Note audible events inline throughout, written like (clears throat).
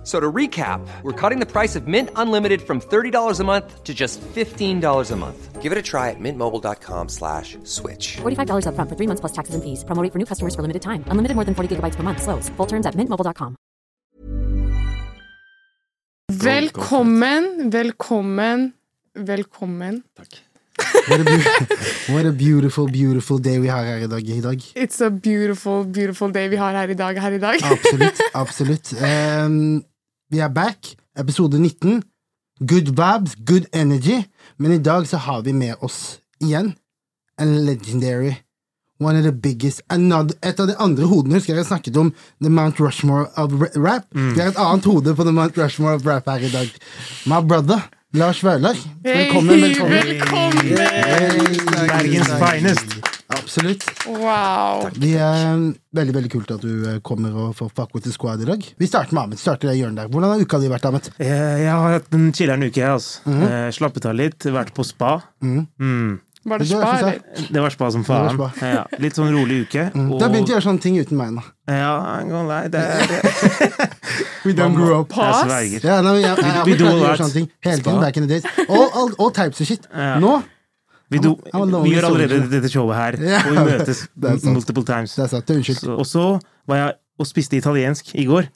F- So to recap, we're cutting the price of Mint Unlimited from $30 a month to just $15 a month. Give it a try at mintmobile.com slash switch. $45 upfront for three months plus taxes and fees. Promo rate for new customers for limited time. Unlimited more than 40 gigabytes per month. Slows. Full terms at mintmobile.com. Velkommen, velkommen, velkommen. What a, beau- (laughs) what a beautiful, beautiful day vi har her i dag. I dag. It's a beautiful, beautiful day vi har her i dag. Her i dag. Absolutt. (laughs) absolutt. Um, vi er back. Episode 19. Good vibes, good energy. Men i dag så har vi med oss igjen en legendary One of the biggest another, Et av de andre hodene husker jeg snakket om The Mount Rushmore of rap. rap. Vi har et annet hode på The Mount Rushmore of rap her i dag. My brother, Lars Vaular. Velkommen. Velkommen. velkommen. Hey, Bergens finest. Absolutt. Wow. Det er um, veldig veldig kult at du eh, kommer og får fuck with the squad i dag. Vi starter med Ahmed. starter det hjørnet der. Hvordan har uka di vært, Ahmed? Jeg, jeg har hatt en chiller'n uke, jeg, altså. -hmm. slappet av litt, vært på spa. Mm. Var det Det spa, eller? Det var spa som faen. Spa. Ja, litt sånn rolig uke. Du har begynt å gjøre sånne ting uten meg nå. Ja, I'm gonna lie, det er (laughs) We don't grow up. Jeg Pass? sverger. Ja, nei, jeg, jeg, jeg, jeg, do jeg, sånne ting hele tiden back in the days. All, all, all types of shit. Ja. Nå Vi, do, I'm vi gjør allerede soldier. dette showet her, yeah. og vi møtes multiple times. Det er sant. Unnskyld. Og så var jeg og spiste italiensk i går.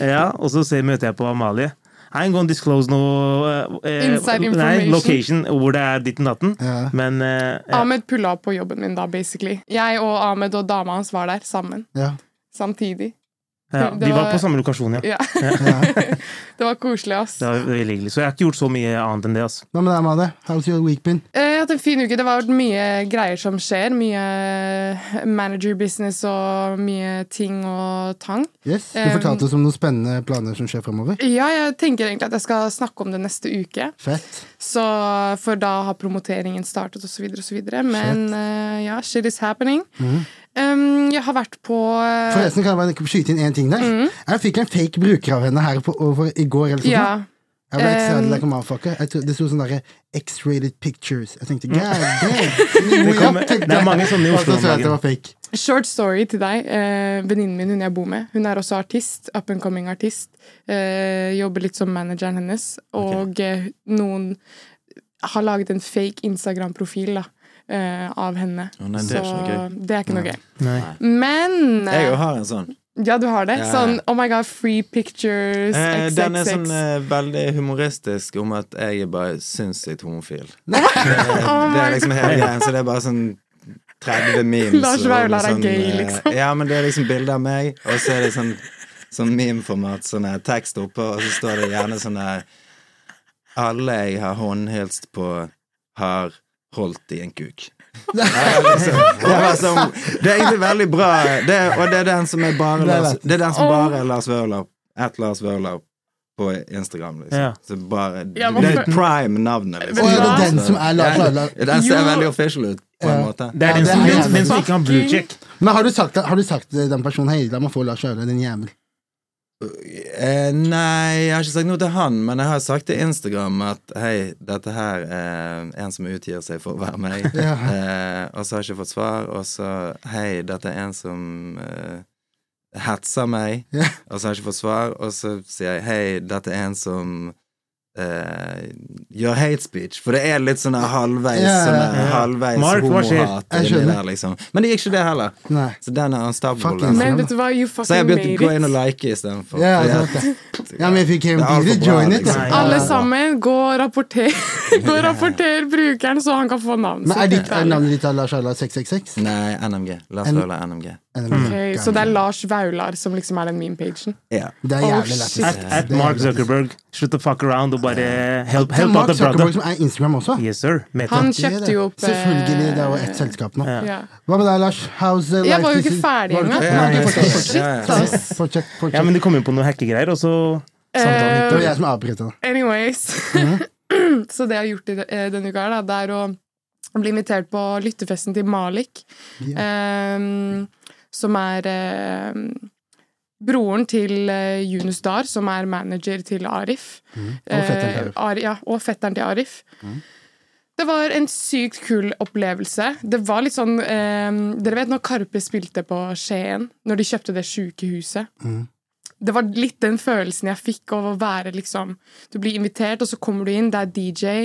Ja, og så møter jeg på Amalie. I ain't gonna disclose noe eh, Inside Nei, location, hvor det er ditten datten. Ja. Men eh, ja. Ahmed pulla opp på jobben min da, basically. Jeg og Ahmed og dama hans var der sammen. Ja. Samtidig. Ja, de vi var var- på samme lokasjon, ja. Ja. (laughs) det var koselig, ass. Det var veldig hyggelig. Så jeg har ikke gjort så mye annet enn det. ass. Hva med deg, Made? How's your week been? Eh, Jeg har hatt en fin uke. Det har vært mye greier som skjer. Mye manager business og mye ting og tang. Yes, Du Um, fortalte oss om noen spennende planer som skjer fremover. Ja, jeg tenker egentlig at jeg skal snakke om det neste uke. Fett. Så For da har promoteringen startet, osv., osv. Men eh, ja, shit is happening. Um, jeg har vært på uh... Forresten kan jeg bare skyte inn én ting der. Jeg fikk en fake bruker av henne her på, over, i går. Eller sånn. Ja. Jeg ble excited Um, like a motherfucker. Det sto sånn derre X-rated pictures. Jeg tenkte god damn! (laughs) Det kommer- det er mange sånne i Og Oslo så så jeg at det var fake. Short story til deg. Eh, Venninnen min, hun jeg bor med, hun er også artist. Up and coming artist. Eh, jobber litt som manageren hennes. Og eh, noen har laget en fake Instagram-profil da, eh, av henne. Oh, nei, det er Så noe gøy. det er ikke noe gøy. Nei. Men Jeg eh, jo har en sånn. Ja, du har det? Ja. Sånn oh my god, free pictures, Eh, den er sånn eh, veldig humoristisk om at jeg er bare sinnssykt homofil. (laughs) det, det er liksom hele greien, så det er bare sånn 30 memes. Lars Vaular er sånn, gay, eh, liksom. Ja, men det er liksom bilde av meg, og så er det sånn, sånn meme-format, sånn tekst oppå, og så står det gjerne sånn der Alle jeg har håndhilst på, har holdt i en kuk. (laughs) Liksom. det, var sånn, det er egentlig veldig bra, det, og det er den som er bare Det Lars. Det er den som bare er Lars Vaular. At Lars Vaular på Instagram, liksom. Ja. Så bare, Ja, det er prime-navnet, liksom. Og er det den som er Lars Vaular? Den ser veldig official ut, på en måte. Det er den, som, som ikke har blue check. Men har du sagt, har du sagt til den personen Hei, la meg få Lars Vaular, din jævel? Eh, nei, jeg har ikke sagt noe til han, men jeg har sagt til Instagram at hei, dette her er en som utgir seg for å være meg. (laughs) Ja. eh, og så har jeg ikke fått svar, og så hei, dette er en som eh, hetser meg, Ja. og så har jeg ikke fått svar, og så sier jeg hei, dette er en som eh, gjør hate speech, for det er litt sånn halvveis, yeah, yeah, sånn halvveis hva skjer? homohat inni der, liksom. Men det gikk ikke det heller. Nei. Så den er unstoppable. Altså. Men vet du hva, you Så jeg begynte å gå inn og like istedenfor. (laughs) Ja, men if you came, bra, join it. liksom. Alle sammen, gå og rapporter, (laughs) gå og rapporter brukeren, så han kan få navn. Men er, ditt, er navnet ditt Lars Vaular 666? Nei, NMG. Lars Vaular NMG. Ok, så det er Lars Vaular som liksom er den meme-pagen? Ja. Det er Oh, jævlig lættis. At, at Mark. Zuckerberg. Slutt å fuck around og bare help, help Mark out the brother. Zuckerberg som er Instagram også. Yes, sir. Meta. Han kjøpte jo opp eh, Selvfølgelig, det er jo ett selskap nå. Ja. Hva med deg, Lars? How's life? Jeg var jo ikke ferdig Var du engang. fortsett, ja, fortsett. ja, men de kom inn på noen hackegreier, og så samtalen Det var Eh, jeg som avbrøt det. anyways. Mhm. (clears throat) så det jeg har gjort i, eh, denne uka, her, da, det er å bli invitert på lyttefesten til Malik. yeah. ehm, som er ehm, broren til uh, Yunus Dar, som er manager til Arif. Mm. Og fetteren til Arif. Eh, ja, og fetteren til Arif. Det var en sykt kul opplevelse. Det var litt sånn eh, Dere vet når Karpe spilte på Skien? Når de kjøpte det sjukehuset? Det var litt den følelsen jeg fikk av å være liksom Du blir invitert, og så kommer du inn, det er DJ.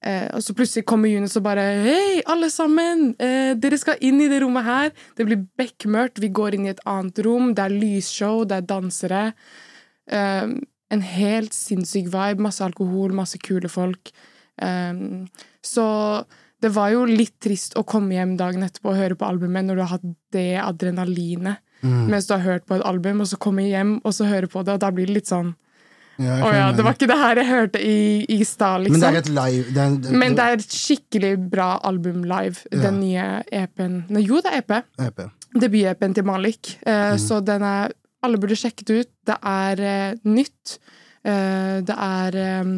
Eh, og så plutselig kommer Junis og bare Hei, alle sammen! Eh, dere skal inn i det rommet her. Det blir bekmørkt. Vi går inn i et annet rom. Det er lysshow, det er dansere. Eh, en helt sinnssyk vibe. Masse alkohol, masse kule folk. Eh, så det var jo litt trist å komme hjem dagen etterpå og høre på albumet når du har hatt det adrenalinet mens du har hørt på et album, og så komme hjem og så hører på det, og da blir det litt sånn Ja, Å ja, det var ikke det her jeg hørte i, i stad, liksom. Men det er et live det er, det, Men det er et skikkelig bra album live, Ja. den nye EP-en. Jo, det er EP. EP. Debut-EP-en til Malik. Eh, Så den er Alle burde sjekke det ut. Det er uh, nytt. Uh, det er eh,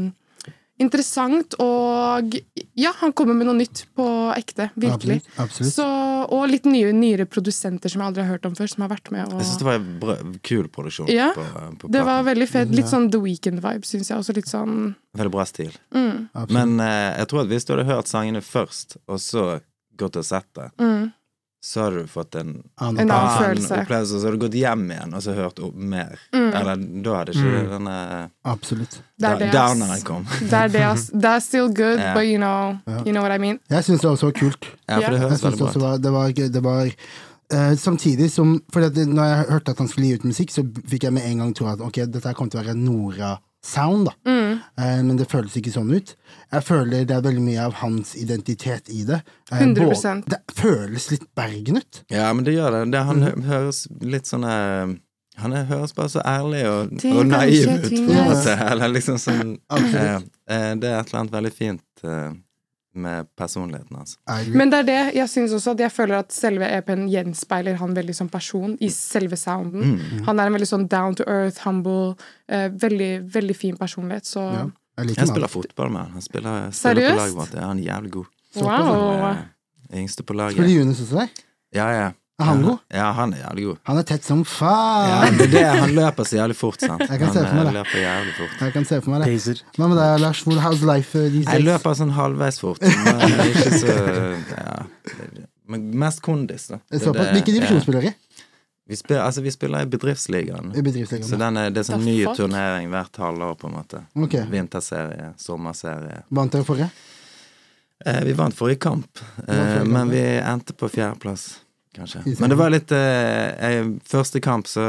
interessant, og ja, han kommer med noe nytt på ekte. Virkelig. Absolutt. Så, og litt nye, nyere produsenter som jeg aldri har hørt om før, som har vært med. Jeg syns det var en bra, kul produksjon. Ja, på, på det var veldig fett. Litt sånn The Weekend-vibe, syns jeg. Også litt sånn Veldig bra stil. mm. Men eh, jeg tror at hvis du hadde hørt sangene først, og så gått og sett det, mm, så har du fått en Annen En annen følelse. opplevelse, og så har du gått hjem igjen og så hørt opp mer. Mm. Eller da hadde ikke Mm. denne Absolutt. Ass. downeren kom. Det er det, still good, yeah. but you know, yeah. you know what I mean. Jeg syns det også var kult. Ja, for det høres veldig bra ut. var, det var, det var Uh, Samtidig som For det- når jeg hørte at han skulle gi ut musikk, så fikk jeg med en gang tro at ok, dette kom til å være Nora-sound, da. Mm. Eh, men det føles ikke sånn ut. Jeg føler det er veldig mye av hans identitet i det. Eh, 100%. både- Det føles litt Bergen ut. Ja, men det gjør det. det han Mm. høres litt sånn eh, Han er, høres bare så ærlig og, og naiv ut, på en måte. Eller liksom sånn eh, eh, Det er et eller annet veldig fint eh, med personligheten hans. I. Men det er det jeg syns også, at jeg føler at selve EP-en gjenspeiler han veldig som person i selve sounden. Mm. Han er en veldig sånn down to earth, humble, eh, veldig, veldig fin personlighet, så ja, jeg liker Jeg spiller fotball med han. Han spiller, spiller på Seriøst? laget vårt. Ja, han er jævlig god. wow! Eh, Yngste på laget. Spiller Junis også der? Ja, ja. Er han god? Ja, han er jævlig god. Han er tett som Ja, faen! det er det, han løper så jævlig fort, sant. Jeg kan se for meg eh, det. løper jævlig fort. Jeg kan se for meg det. Pacer. Hva med deg, Lars? Hvor- How's life uh, these Jeg løper sånn halvveis fort. Men ikke så ja. Men mest kondis, da. Det Såpass. det- Hvilken divisjon spiller dere i? Vi spiller, altså, vi spiller i bedriftsligaen. I bedriftsligaen. Så den er, det er sånn ny turnering hvert halvår, på en måte. Okay. Vinterserie, sommerserie. Vant dere forrige? Eh, vi vant forrige kamp, eh, forrige men vi endte på fjerdeplass, kanskje. Men det var litt eh, jeg, Første kamp så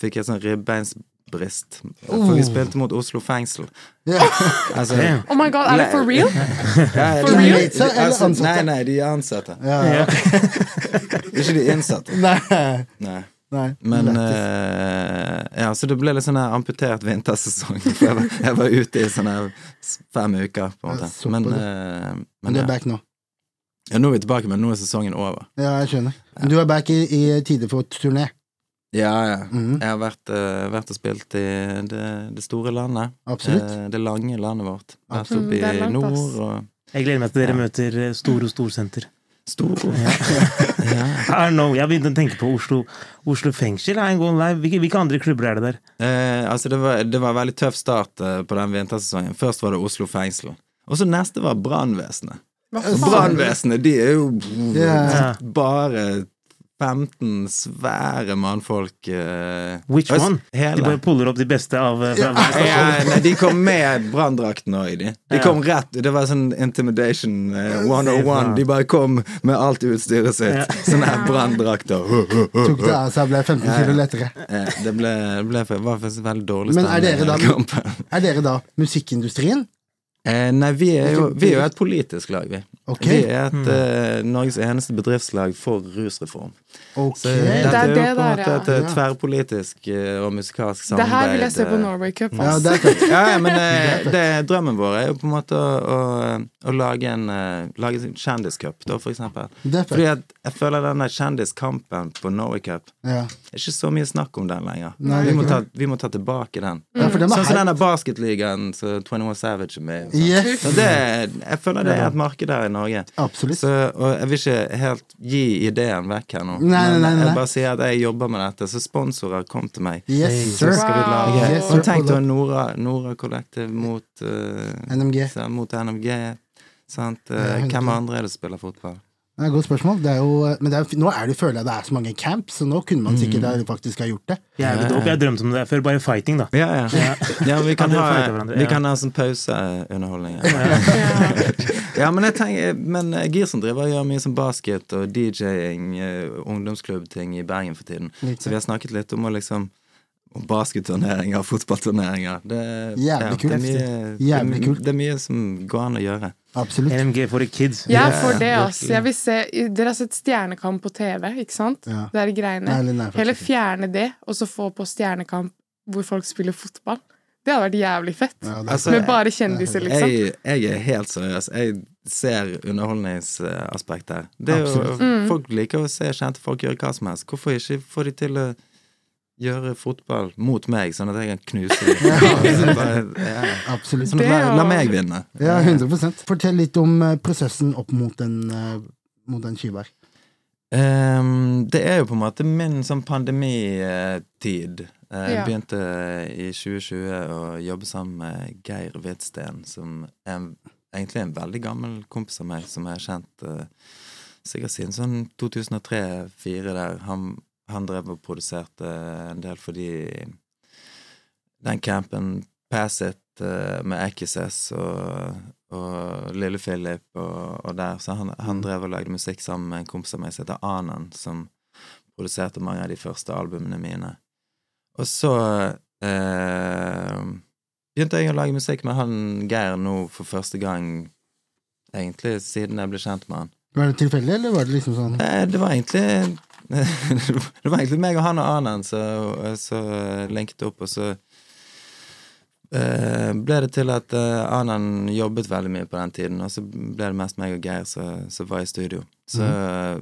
fikk jeg sånn ribbeinsbrist. For vi Oh. spilte mot Oslo fengsel. Yeah. (laughs) Altså, Oh my god, er det for real? Ja, For real? De, de, altså, Nei, nei, de er ansatte. ja. (laughs) Ja. Ikke de innsatte. Nei. Nei. Nei. Men eh, Ja, så det ble litt sånn amputert vintersesong. (laughs) For jeg var, jeg var ute i sånne fem uker, på en måte. Men, uh, Men men du er ja. back nå. Ja, nå er vi tilbake, men nå er sesongen over. Ja, jeg skjønner. Ja. du er back i, i tide for turné. Ja, ja. Mhm. Jeg har vært, uh, vært og spilt i det, det store landet. Absolutt. Eh, det lange landet vårt. Vært oppe Mm, i langt, nord og Jeg gleder meg til dere Ja. møter eh, Store Storsenter. Stor. ja. (laughs) (laughs) I don't know, Jeg begynte å tenke på Oslo Oslo fengsel. Hvilke, hvilke andre klubber er det der? Uh, altså det var, det var en veldig tøff start på den vintersesongen. Først var det Oslo fengsel. Og så neste var brannvesenet. Faen? Brannvesenet, de er jo yeah. bare 15 svære mannfolk. Uh, Which one? Hele. De bare puller opp de beste av uh, fra hver Ja, nei, de kom med branndrakten òg, de. De Ja. kom rett Det var sånn intimidation uh, 101. De bare kom med alt utstyret sitt. Ja. (laughs) Sånne her branndrakter. Tok det av seg, ble 15 Ja, kilo lettere. Eh, Det ble, ble for, var faktisk veldig dårlig Men er dere da- Er dere da musikkindustrien? Eh, nei, vi er jo vi er jo et politisk lag, vi. Okay. Vi er et, eh, Norges eneste bedriftslag for rusreform. Ok. Så dette Det er er jo det på en måte et eh, Ja. tverrpolitisk eh, og musikalsk samarbeid. Det her vil jeg se på eh, Norway Cup. Ja, det er. (laughs) Ja, men (laughs) det, det, drømmen vår er jo på en måte å, å, å lage en Lage en kjendiscup, da, for eksempel. Fordi at jeg føler denne kjendiskampen på Norway Cup Ja. Det er ikke så mye snakk om den lenger. Nei, vi, må ta, vi må ta tilbake den. Mm. Sånn som hype. denne basketligaen som 21 Savage er med i. Yes. Jeg føler det er et marked der i Norge. Absolutt. Så, og jeg vil ikke helt gi ideen vekk her nå. Nei, nei, nei, nei. jeg bare sier at jeg jobber med dette, så sponsorer kom til meg. Yes, Så sir. skal vi lage Wow. Yes, Og tenk da Nora, Nora Collective mot uh, NMG. Mot NMG. Sant? Uh, Hvem andre er det som spiller fotball? Det er et godt spørsmål. Det er jo, men det er, nå er det, føler jeg det er så mange camps, så nå kunne man sikkert Mm. faktisk ha gjort det. Jævlig dope. Jeg drømte om det før, bare fighting, da. Ja, ja. ja vi, (laughs) kan ha, vi ja. kan ha sånn pauseunderholdning. (laughs) Ja, men jeg tenker Men Girsen driver og gjør mye som basket og DJ-ing, eh, ungdomsklubbting i Bergen for tiden. Så vi har snakket litt om å liksom om basketturneringer, fotballturneringer. Det, Jævlig kult. Det er, mye, det, kult. det er mye som går an å gjøre. Absolutt. NMG for the kids. Jeg er Ja, for det, ass. Jeg vil se, dere har sett Stjernekamp på TV, ikke sant? Ja. Det er greiene. Nei, nei, Heller fjerne det, og så få på Stjernekamp hvor folk spiller fotball. Det hadde vært jævlig fett. Ja, Altså, Med bare kjendiser, liksom. Jeg, jeg er helt seriøs. Jeg ser underholdningsaspektet her. Det er jo, Mm. Folk liker å se kjente folk gjøre hva som helst. Hvorfor ikke få de til å gjøre fotball mot meg, sånn at jeg kan knuse (laughs) dem? Bare, ja. Absolutt. Sånn at la, la meg vinne. Ja, 100% Fortell litt om eh, prosessen opp mot en, eh, mot en her. Ehm, det er jo på en måte min sånn pandemitid. Eh, Jeg Ja. begynte i 2020 å jobbe sammen med Geir Hvidsten, som er en, egentlig en veldig gammel kompis av meg, som jeg har kjent uh, sikkert siden sånn 2003-2004 der. Han, han drev og produserte en del fordi den campen Pass It eh, med Akises og, og Lille Philip og, og der. Så han, han drev og lagde musikk sammen med en kompis av meg som heter Anand, som produserte mange av de første albumene mine. Og så eh, begynte jeg å lage musikk med han Geir nå for første gang, egentlig siden jeg ble kjent med han. Var det tilfeldig, eller var det liksom sånn Eh, Det var egentlig Det var egentlig meg og han og Anand som lenket opp, og så Uh, ble det til at uh, Anand jobbet veldig mye på den tiden, og så ble det mest meg og Geir som var i studio. Så eh,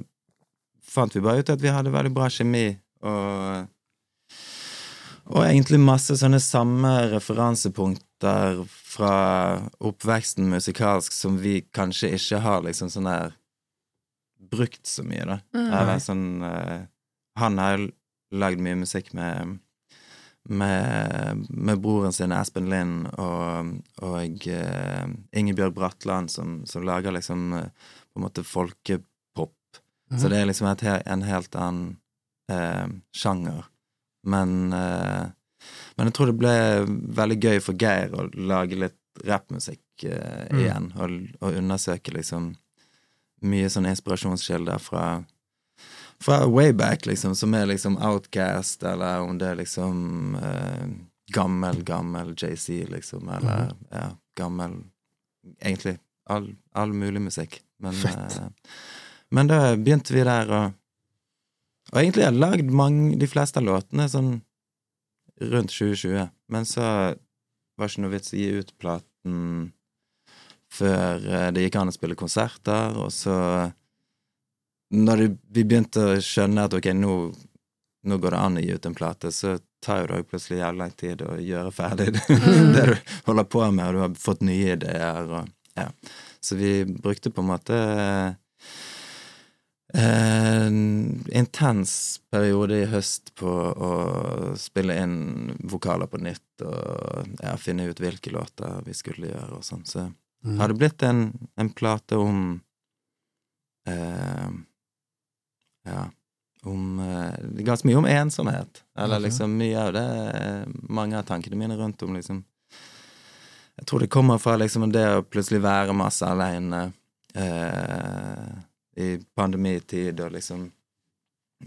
fant vi bare ut at vi hadde veldig bra kjemi, og og egentlig masse sånne samme referansepunkter fra oppveksten musikalsk som vi kanskje ikke har liksom sånn der brukt så mye, da. Eller sånn uh, Han har lagd mye musikk med med, med broren sin Espen Lind og, og uh, Ingebjørg Bratland, som, som lager liksom uh, på en måte folkepop. Så det er liksom et, en helt annen eh, sjanger. Men, men jeg tror det ble veldig gøy for Geir å lage litt rappmusikk eh, igjen, og, og undersøke liksom mye sånne inspirasjonskilder fra fra wayback, liksom, som er liksom Outcast, eller om det er liksom eh, gammel, gammel JC, liksom, eller ja, gammel Egentlig all, all mulig musikk. Men, eh, men da begynte vi der, og Og egentlig har jeg lagd mange, de fleste av låtene sånn rundt 2020, men så var det ikke noe vits å gi ut platen før eh, det gikk an å spille konserter, og så når vi begynte å skjønne at ok, nå, nå går det an å gi ut en plate, så tar jo det plutselig jævlig lang tid å gjøre ferdig det, (laughs) det du holder på med, og du har fått nye ideer og ja. Så vi brukte på en måte eh, en intens periode i høst på å spille inn vokaler på nytt og ja, finne ut hvilke låter vi skulle gjøre og sånn. Så har det blitt en, en plate om eh, Ja, om eh, Ganske mye om ensomhet. Eller liksom mye av det eh, Mange av tankene mine rundt om liksom. Jeg tror det kommer fra liksom det å plutselig være masse aleine eh, i pandemitid og liksom.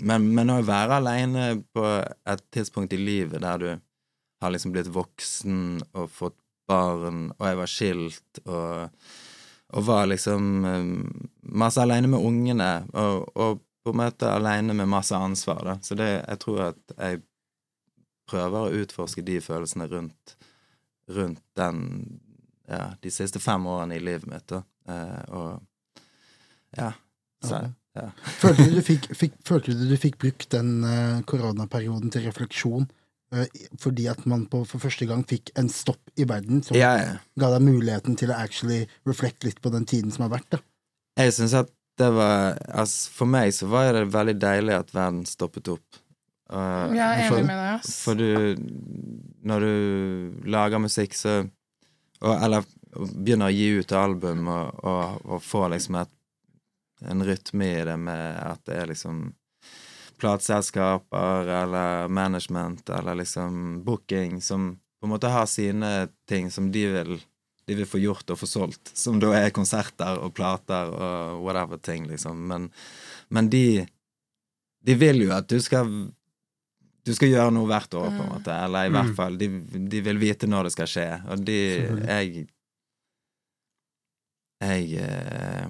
Men, men å være aleine på et tidspunkt i livet der du har liksom blitt voksen og fått barn, og jeg var skilt, og, og var liksom eh, masse aleine med ungene, og, og på en måte aleine med masse ansvar, da. Så det, jeg tror at jeg prøver å utforske de følelsene rundt, rundt den ja, de siste fem årene i livet mitt, da. Eh, og ja. Så, ja. Følte du du (laughs) fikk, fikk, følte du du fikk brukt den eh, koronaperioden til refleksjon fordi at man på, for første gang fikk en stopp i verden som Ja, ja. ga deg muligheten til å actually reflect litt på den tiden som har vært? da? Jeg synes at det var altså, For meg så var det veldig deilig at verden stoppet opp. Og- Jeg er enig med deg, ass. For du Når du lager musikk, så og, Eller begynner å gi ut album og, og, og får liksom et, en rytme i det med at det er liksom plateselskaper eller management eller liksom booking som på en måte har sine ting som de vil de vil få gjort og få solgt, som da er konserter og plater og whatever ting, liksom. Men, men de De vil jo at du skal du skal gjøre noe hvert år, på en måte. Eller i Mm. hvert fall, de, de vil vite når det skal skje. Og de Jeg Jeg eh,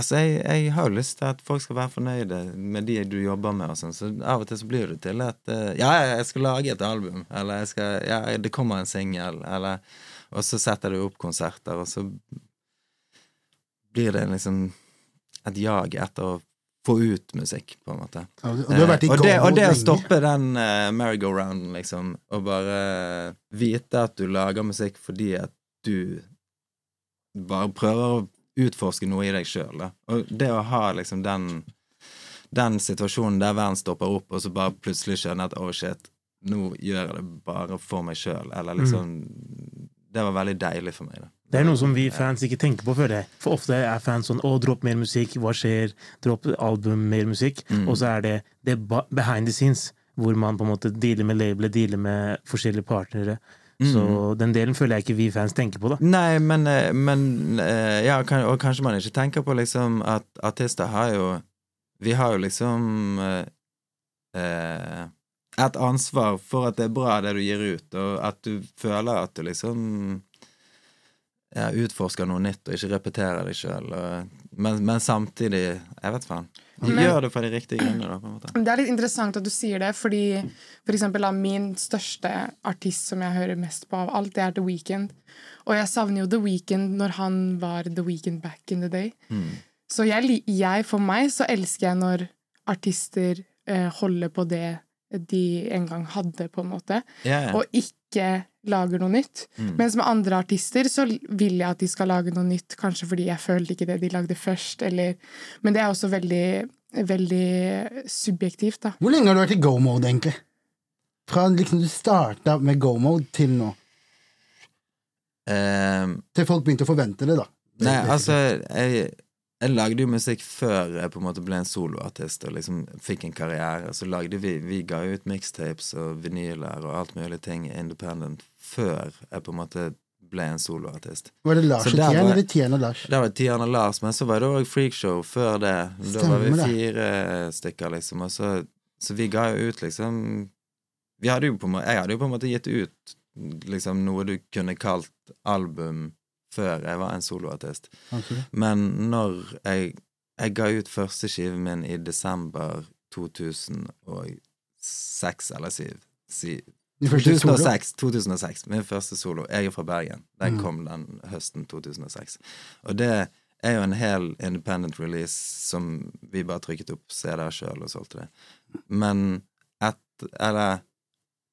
Altså, jeg, jeg har jo lyst til at folk skal være fornøyde med de du jobber med, og sånn, så av og til så blir det til at uh, Ja, jeg skal lage et album, eller skal Ja, det kommer en singel, eller Og så setter du opp konserter, og så blir det liksom et jag etter å få ut musikk, på en måte. Og vært i Eh, og, det, og det å stoppe den uh, merry-go-rounden, liksom, og bare vite at du lager musikk fordi at du bare prøver å utforske noe i deg sjøl. Og det å ha liksom den den situasjonen der verden stopper opp, og så bare plutselig skjønner at oh shit, nå gjør jeg det bare for meg sjøl, eller liksom Det var veldig deilig for meg, da. Det er noe som vi fans ikke tenker på, føler jeg. For ofte er fans sånn 'Å, dropp mer musikk. Hva skjer?' Dropp album, mer musikk. Mm. Og så er det, det behind the scenes, hvor man på en måte dealer med labelet, dealer med forskjellige partnere. Så Mm. den delen føler jeg ikke vi fans tenker på, da. Nei, men, eh, men eh, Ja, og kanskje man ikke tenker på liksom at artister har jo Vi har jo liksom eh, eh, et ansvar for at det er bra, det du gir ut, og at du føler at du liksom ja, utforsker noe nytt og ikke repeterer deg sjøl. Men, men samtidig Jeg vet faen. De Men- gjør det for de riktige grunnene, da, på en måte. Det er litt interessant at du sier det, fordi for eksempel da, min største artist som jeg hører mest på av alt, det er The Weeknd. Og jeg savner jo The Weeknd når han var The Weeknd back in the day. Så jeg, jeg, for meg, så elsker jeg når artister eh, holder på det de en gang hadde, på en måte, ja. og ikke lager noe nytt. Mens med andre artister så vil jeg at de skal lage noe nytt, kanskje fordi jeg følte ikke det de lagde først, eller Men det er også veldig, veldig subjektivt, da. Hvor lenge har du vært i go-mode, egentlig? Fra liksom du starta med go-mode til nå? Eh, Til folk begynte å forvente det, da. Nei, altså, jeg, jeg lagde jo musikk før jeg på en måte ble en soloartist og liksom fikk en karriere. Så lagde vi Vi ga ut mixtapes og vinyler og alt mulig ting independent før jeg på en måte ble en soloartist. Var det Lars og Tian, eller Tian og Lars? Der var Tian og Lars, men så var det òg freakshow før det. Da var vi fire det. stykker, liksom. Og så, så vi ga jo ut liksom vi hadde jo måte, Jeg hadde jo på en måte gitt ut liksom noe du kunne kalt album før jeg var en soloartist. Okay. Men når jeg Jeg ga ut første skiven min i desember 2006 eller 7. Si, Din første solo? 2006, 2006. Min første solo. Jeg er fra Bergen. Den Mm. kom den høsten 2006. Og det er jo en hel independent release som vi bare trykket opp CD-er sjøl og solgte det. Men et, eller,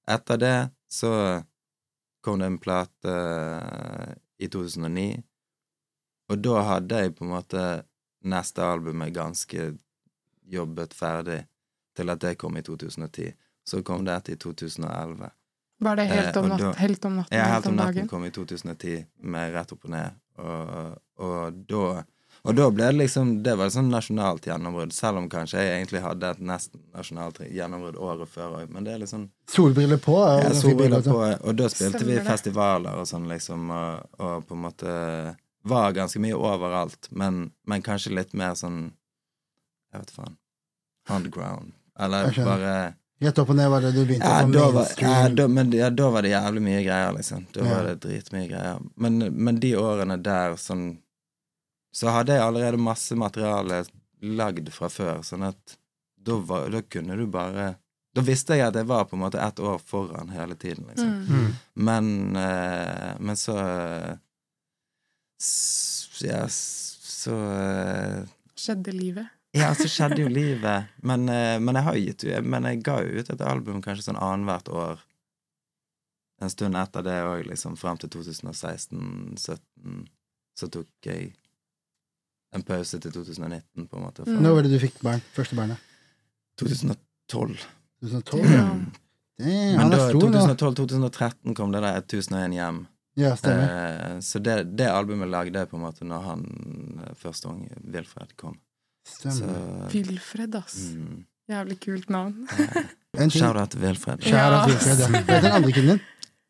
etter det så kom det en plate i 2009, og da hadde jeg på en måte neste albumet ganske jobbet ferdig til at det kom i 2010. Så kom det et i 2011. Var det helt Eh, om, natt, da- helt om natten? Ja, helt om natten kom i 2010 med Rett opp og ned, og, og da og da ble det liksom Det var et sånn nasjonalt gjennombrudd, selv om kanskje jeg egentlig hadde et nesten nasjonalt gjennombrudd året før òg, men det er liksom Solbriller på? ja, solbriller på, og da spilte vi Stemmer vi festivaler og sånn, liksom, og, og på en måte var ganske mye overalt, men, men kanskje litt mer sånn Jeg vet faen Underground. Eller bare Rett opp og ned var det du begynte ja, da var, ja, da, men ja, da var det jævlig mye greier, liksom. Da Ja. var det dritmye greier. Men, men de årene der, sånn Så hadde jeg allerede masse materiale lagd fra før, sånn at da, var, da kunne du bare Da visste jeg at jeg var på en måte ett år foran hele tiden, liksom. Mm. Mm. Men, eh, men så s- Ja, så eh, Skjedde livet. ja, så skjedde jo livet. Men, eh, men jeg har gitt Men jeg ga jo ut et album kanskje sånn annethvert år. En stund etter det òg, liksom, fram til 2016-2017. Så tok jeg en pause til 2019, på en måte. Mm. Når var det du fikk barn? Første barnet? 2012. 2012? Ja. Ja. Men da, er stor nå. 2012-2013 kom det der 1001 hjem. Ja, stemmer. Eh, så det, det albumet lagde jeg på en måte når han eh, første gang Wilfred, kom. Stemmer. Wilfred, ass. mm. Jævlig kult navn. En ting. Shout-out til Wilfred. Shout out Ja. Wilfred, ja. Hva heter den andre kiden din?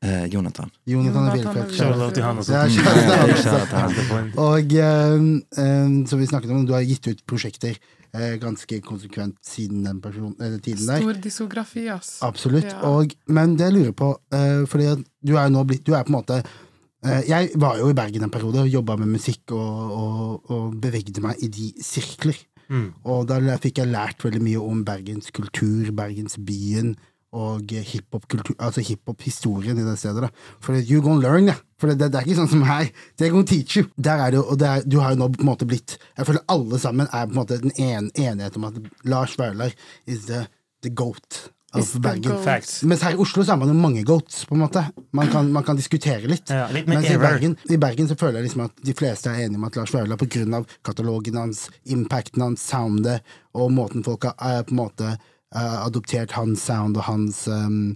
Eh, Jonathan. Jonathan er til han også. Ja, han. Og eh, eh, som vi snakket om, du har gitt ut prosjekter eh, ganske konsekvent siden den person, eh, tiden der. Stor disografi, ass. Absolutt. Ja. Og, men det jeg lurer på, eh, fordi du er nå blitt Du er på en måte eh, Jeg var jo i Bergen en periode og jobba med musikk og, og, og bevegde meg i de sirkler. Mm. Og da fikk jeg lært veldig mye om Bergens kultur, Bergensbyen og altså hiphop-historien i det stedet. da. For you gonna learn, ja. For det, det, det er ikke sånn som her. They gonna teach you. Der er det jo, og det er, du har jo nå på en måte blitt Jeg føler alle sammen er på en måte den en, enighet om at Lars Vaular is the, the goat. Mens her i Oslo så er man jo mange goats, på en måte. Man kan, man kan diskutere litt. Ja, litt Mens i. Bergen, i Bergen så føler jeg liksom at de fleste er enige om at Lars Vaular, av katalogen hans, impacten hans, soundet, og måten folk har eh, på en måte eh, adoptert hans sound og hans um,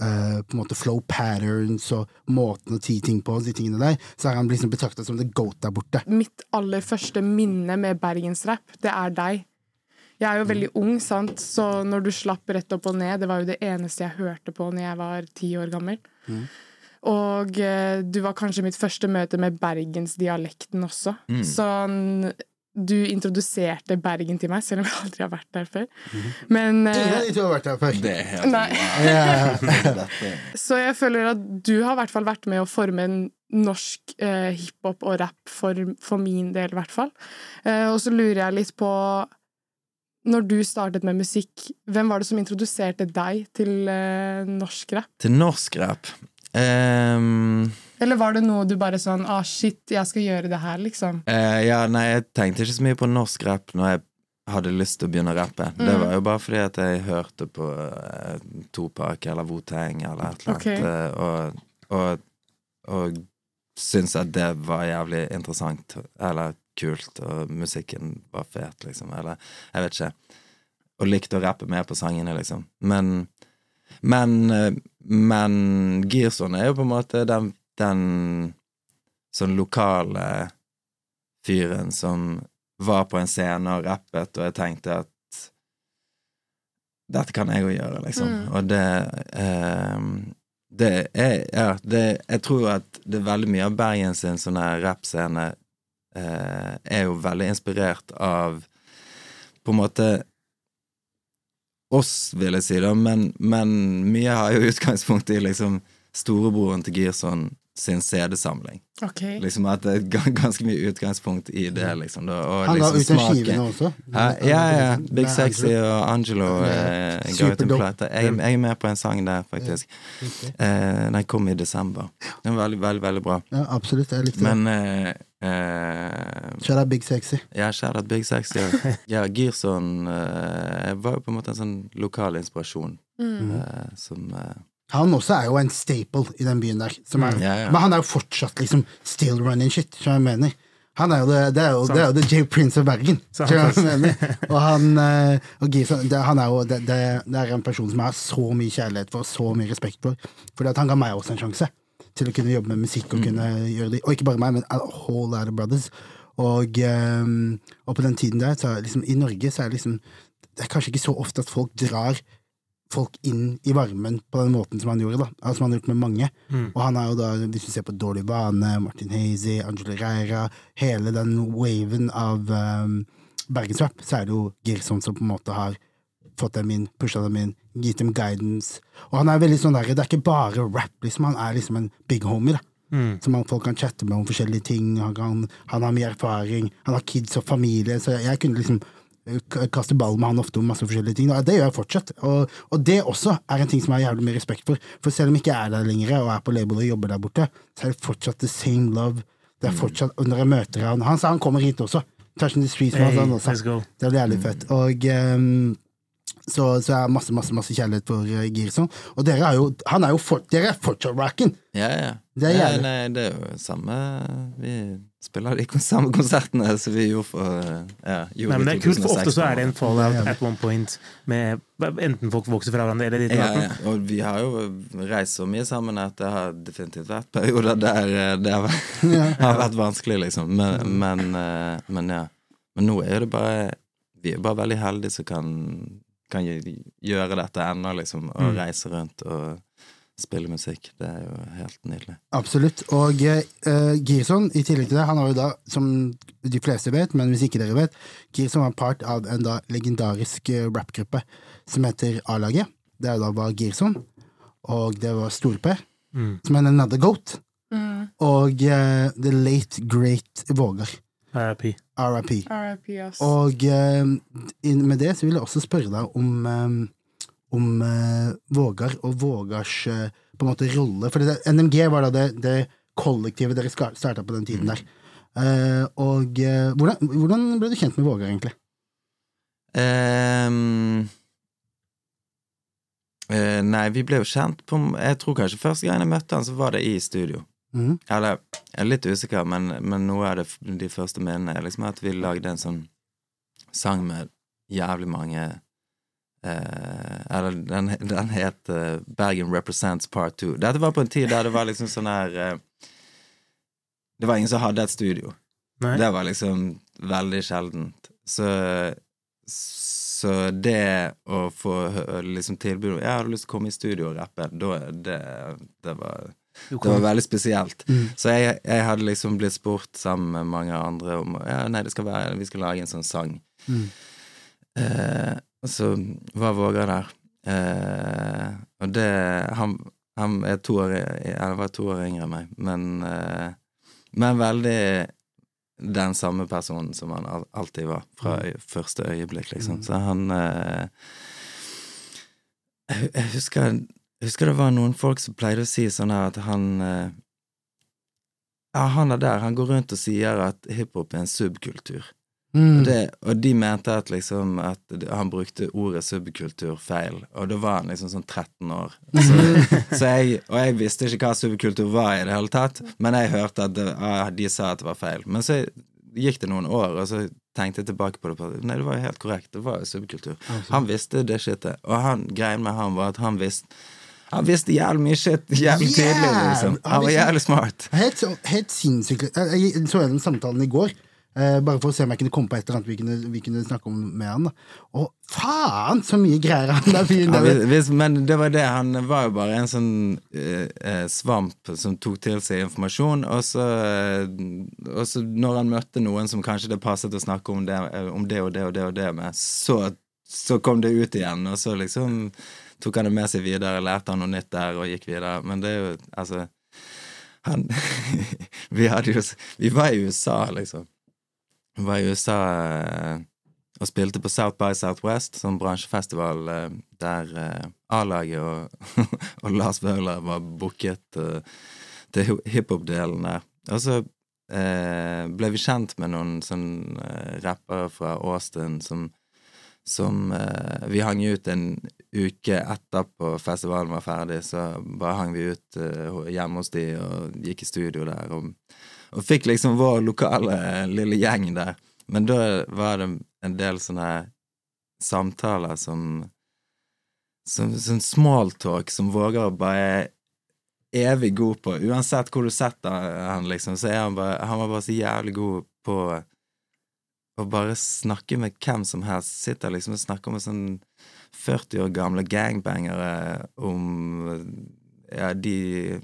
uh, på en måte flow patterns og måten å ti ting på, de tingene der, så er han liksom betrakta som the goat der borte. Mitt aller første minne med bergensrap, det er deg. Jeg er jo veldig ung, sant, så når du slapp rett opp og ned, det var jo det eneste jeg hørte på når jeg var ti år gammel. Og eh, du var kanskje mitt første møte med bergensdialekten også. Sånn Du introduserte Bergen til meg, selv om jeg aldri har vært der før. Men Ingen av de to har vært der før. Det er helt Nei. wow. (laughs) Så jeg føler at du har i hvert fall vært med å forme en norsk eh, hiphop og rap, for, for min del i hvert fall. Eh, og så lurer jeg litt på Når du startet med musikk, hvem var det som introduserte deg til eh, norsk rap? Til norsk rap Ehm, Eller var det noe du bare sånn ah, shit, jeg skal gjøre det her, liksom? eh, Ja, nei, jeg tenkte ikke så mye på norsk rap når jeg hadde lyst til å begynne å rappe. Det Mm. var jo bare fordi at jeg hørte på eh, Topak eller Wu-Tang eller et eller annet, eh, og, og, og syntes at det var jævlig interessant eller kult, og musikken var fet, liksom, eller jeg vet ikke. Og likte å rappe mer på sangene, liksom. Men Men, eh, men Girson er jo på en måte den, den sånn lokale fyren som var på en scene og rappet, og jeg tenkte at dette kan jeg jo gjøre, liksom. Mm. Og det eh, Det er Ja, det, jeg tror at det er veldig mye av Bergen sin sånn her rappscene eh, er jo veldig inspirert av på en måte oss, vil jeg si, da, men, men mye har jo utgangspunkt i liksom storebroren til Girson sin CD-samling. Okay. Liksom at det er ganske mye utgangspunkt i det, liksom. Da, og Han ga liksom ut en skive nå også. Hæ? Ja, ja. Big Sexy og Angelo eh, ga ut en plate. Jeg, jeg er med på en sang der, faktisk. Eh, den kom i desember. Den var veldig, veldig, veldig bra. Ja, absolutt. Jeg likte det. Men eh, eh, Shout out Big Sexy. ja, shout out Big Sexy. Ja, (laughs) Girson uh, var jo på en måte en sånn lokal inspirasjon Mm. uh, som eh, Han også er jo en staple i den byen der. Er, Mm, ja, ja. Men han er jo fortsatt liksom still running shit, som jeg mener. Han er jo det, det er jo, det er jo the J. Prince of Bergen. Og han eh, og Gison, det, han er jo det, det, det er en person som jeg har så mye kjærlighet for, og så mye respekt for. Fordi at han ga meg også en sjanse til å kunne jobbe med musikk og kunne gjøre det. Og ikke bare meg, men a whole lot of brothers. Og, eh, og på den tiden der, så er liksom, i Norge, så er det liksom Det er kanskje ikke så ofte at folk drar folk inn i varmen på den måten som han gjorde, da. Altså, som han har gjort med mange. Og han er jo da, hvis du ser på Dårlig bane, Martin Hazy, Angelo Reira, hele den waven av um, bergensrap, så er det jo Girson som på en måte har fått dem inn, pusha dem inn, gitt dem guidance. Og han er veldig sånn der, det er ikke bare rap, liksom. Han er liksom en big homie, da. Som folk kan chatte med om forskjellige ting. Han, kan, han har mye erfaring. Han har kids og familie, så jeg, jeg kunne liksom k- kaste ball med han ofte om masse forskjellige ting. Og det gjør jeg fortsatt. Og, og det også er en ting som jeg har jævlig mye respekt for. For selv om jeg ikke er der lenger og er på label og jobber der borte, så er det fortsatt the same love. Det er fortsatt, og Når jeg møter han Han sa han kommer hit også. Touching the streets med Hey, han også. Det er jævlig fett. Og um, så, så jeg har masse, masse masse kjærlighet for uh, Girson. Og dere er jo Han er jo for, dere er fortsatt racken! Ja, ja. Det er ja jævlig. nei, det er jo samme Vi spiller de samme konsertene som vi gjorde for eh, ja, gjorde Nei, men det er kult, for ofte så er det en fallout at one point med enten folk vokser fra hverandre eller Ja, ja. Og vi har jo reist så mye sammen at det har definitivt vært perioder der eh, det har vært, (laughs) har vært vanskelig, liksom. Men, men, eh, men ja. Men nå er det bare Vi er bare veldig heldige som kan, kan gjøre dette ennå, liksom. Og Mm. reise rundt og spille musikk. Det er jo helt nydelig. Absolutt. Og uh, Girson, i tillegg til det, han har jo da, som de fleste vet, men hvis ikke dere vet, Girson var part av en da legendarisk uh, rappgruppe som heter A-laget. Det er da var Girson, og det var Store-P, Mm. som er Another Goat, og uh, The Late Great Vågar. RIP. RIP. RIP, yes. Og uh, med det så vil jeg også spørre deg om, eh, om eh, Vågar og Vågars eh, på en måte rolle. For det, NMG var da det, det kollektivet dere starta på den tiden der. Eh, og hvordan, hvordan ble du kjent med Vågar, egentlig? Um, nei, vi ble jo kjent på Jeg tror kanskje første gang jeg møtte han, så var det i studio. Mm. Eller, jeg er litt usikker, men, men noe av det, de første minnene er liksom at vi lagde en sånn sang med jævlig mange Eller den, den het eh, Bergen Represents Part 2. Dette var på en tid der det var liksom sånn her eh, Det var ingen som hadde et studio. Nei. Det var liksom veldig sjeldent. Så, så det å få liksom tilbud om 'Jeg hadde lyst til å komme i studio og rappe', da, det, det var det var veldig spesielt. Mm. Så jeg, jeg hadde liksom blitt spurt sammen med mange andre om Ja, nei, det skal være Vi skal lage en sånn sang. Mm. Eh, og så var Vågar der. Eh, og det Han, han er to år jeg var to år yngre enn meg, men eh, Men veldig den samme personen som han alltid var, fra øy, første øyeblikk, liksom. Så han eh, jeg husker jeg husker det var noen folk som pleide å si sånn her at han eh, Ja, han er der. Han går rundt og sier at hiphop er en subkultur. Mm. Og, det, og de mente at liksom at han brukte ordet subkultur feil, og da var han liksom sånn 13 år. Så, (laughs) så jeg, og jeg visste ikke hva subkultur var i det hele tatt, men jeg hørte at det, ah, de sa at det var feil. Men så gikk det noen år, og så tenkte jeg tilbake på det. På, nei, det var jo helt korrekt. Det var jo subkultur. Han visste det shitet. Og han, greien med han var at han visste han visste jævlig mye shit jævlig tidlig, liksom. Han var jævlig smart. Helt, helt sinnssykt. Jeg, jeg så gjennom samtalen i går, eh, bare for å se om jeg kunne komme på et eller annet vi kunne, vi kunne snakke om med han. Og faen, så mye greier han der fyren Ja, hvis, men det var det, han var jo bare en sånn eh, eh, svamp som tok til seg informasjon, og så, og så når han møtte noen som kanskje det passet å snakke om det, eh, om det og det og det og det med, så, så kom det ut igjen, og så liksom tok han det med seg videre, lærte han noe nytt der og gikk videre, men det er jo, altså han (laughs) Vi jo Vi var i USA, liksom. Vi var i USA eh, og spilte på South by Southwest, sånn bransjefestival eh, der eh, A-laget og, (laughs) og Lars Vaular var booket til hiphop-delen der. Og så eh, ble vi kjent med noen sånn rappere fra Austin som som eh, Vi hang ut en uke etterpå festivalen var ferdig, så bare hang vi ut eh, hjemme hos de og gikk i studio der og, og fikk liksom vår lokale eh, lille gjeng der. Men da var det en del sånne samtaler som Sånn smalltalk som våger å er evig god på. Uansett hvor du setter han, liksom, så er han bare Han var bare så jævlig god på å bare snakke med hvem som helst. Sitter liksom og snakker med sånn 40 år gamle gangbangere om Ja, de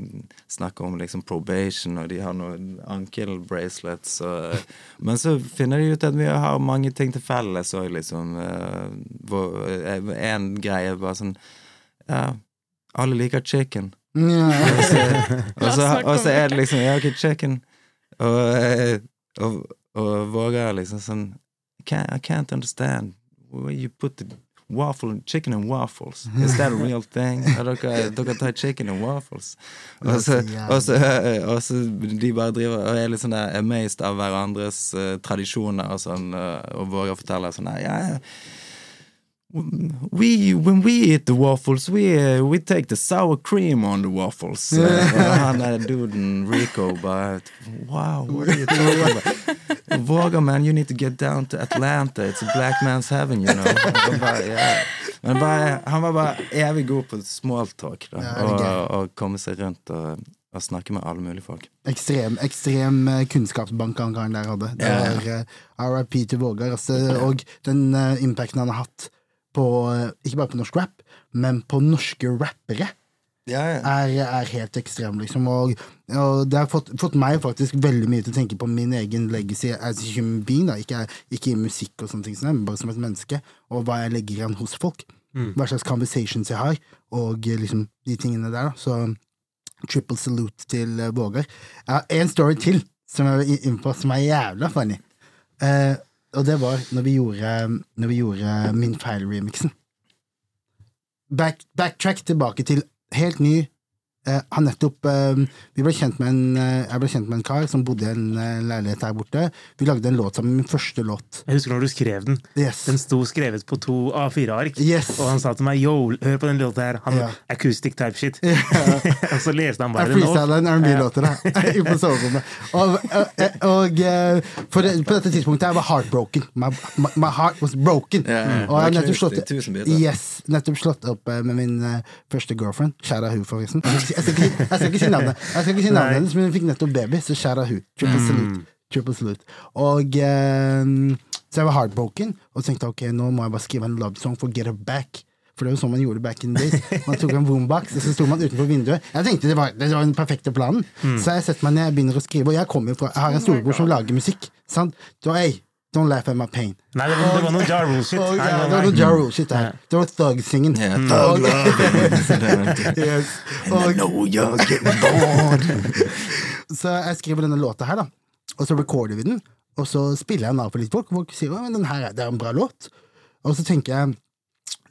snakker om liksom probation, og de har noen ankle bracelets og (laughs) Men så finner de ut at vi har mange ting til felles òg, liksom. Én eh, En greie bare sånn Ja, alle liker chicken. Ja. (laughs) Og så, (laughs) og så, og så er det liksom Ja, ok, chicken. Og, eh, og, og våger liksom sånn I can't, I can't understand where you put the waffle chicken and waffles. (laughs) Is that a real thing? Dere, dere tar chicken and waffles. Og så, og, så, og så de bare driver og er litt sånn der amazed av hverandres uh, tradisjoner og sånn, eh, og våger å fortelle sånn ja, ja. We, when we eat the waffles, we, uh, we take the sour cream on the waffles. Uh, og han der duden Rico bare Wow, what are you talking about? Våga, man, you need to get down to Atlanta. It's a black man's heaven, you know. Han, bare, yeah. Men bare, han var bare evig god på smalltalk, da. Og, og komme seg rundt og, og snakke med alle mulige folk. Ekstrem, ekstrem eh, kunnskapsbank han der hadde. Det var eh, RIP til Vågar. Altså, og den uh, impacten han har hatt på eh, ikke bare på norsk rap, men på norske rappere, Ja, ja. er, er helt ekstrem, liksom. Og, og det har fått, fått meg faktisk veldig mye til å tenke på min egen legacy as a human being, da. Ikke, ikke i musikk og sånne ting, sånn, men bare som et menneske, og hva jeg legger igjen hos folk. Hva slags conversations jeg har, og eh, liksom de tingene der, da. Så triple salute til uh, Vågar. Jeg har én story til som jeg var inne på, som er jævla funny. Eh, og det var når vi gjorde, når vi gjorde Min feil-remixen. Back, backtrack tilbake til helt ny. Eh, han nettopp eh, Vi ble kjent med en eh, Jeg ble kjent med en kar som bodde i en leilighet her borte. Vi lagde en låt sammen, min første låt. Jeg husker når du skrev den. Yes. Den sto skrevet på to A4-ark. Yes. Og han sa til meg yo, hør på den låta her. Han Ja. acoustic type shit. (laughs) og så leste han bare den opp. freestyla en R&B-låt til deg (laughs) (laughs) på soverommet. Og, og, og for på dette tidspunktet jeg var heartbroken. My, my, my heart was broken. Ja, ja. Og jeg har nettopp slått, yes, nettopp slått opp med min første girlfriend. Kjære hun, forresten. Jeg skal, ikke, jeg skal ikke si navnet, Jeg skal ikke si navnet hennes, men hun fikk nettopp baby, så kjære hun. Triple salute. Triple salute. Og eh, Så jeg var heartbroken, og tenkte ok, nå må jeg bare skrive en love song for Get Her Back. For det var sånn man gjorde back in the days. (laughs) Man tok en boombox, og så sto man utenfor vinduet. Jeg tenkte det var, det var den perfekte planen. Så jeg setter meg ned, jeg begynner å skrive, og jeg kommer jo fra Jeg har en storebror som lager musikk. Sant? Så hey, don't laugh at my pain. Nei, det var, det var noe Ja Rule-shit. Oh, yeah, det var noen noe Ja Rule-shit der. Det var thug-singen. Yeah, thug love. (laughs) yes. Og, know you're getting bored. (laughs) så jeg skriver denne låta her, da. Og så recorder vi den. Og så spiller jeg den av for litt folk. Og folk sier at den her det er en bra låt. Og så tenker jeg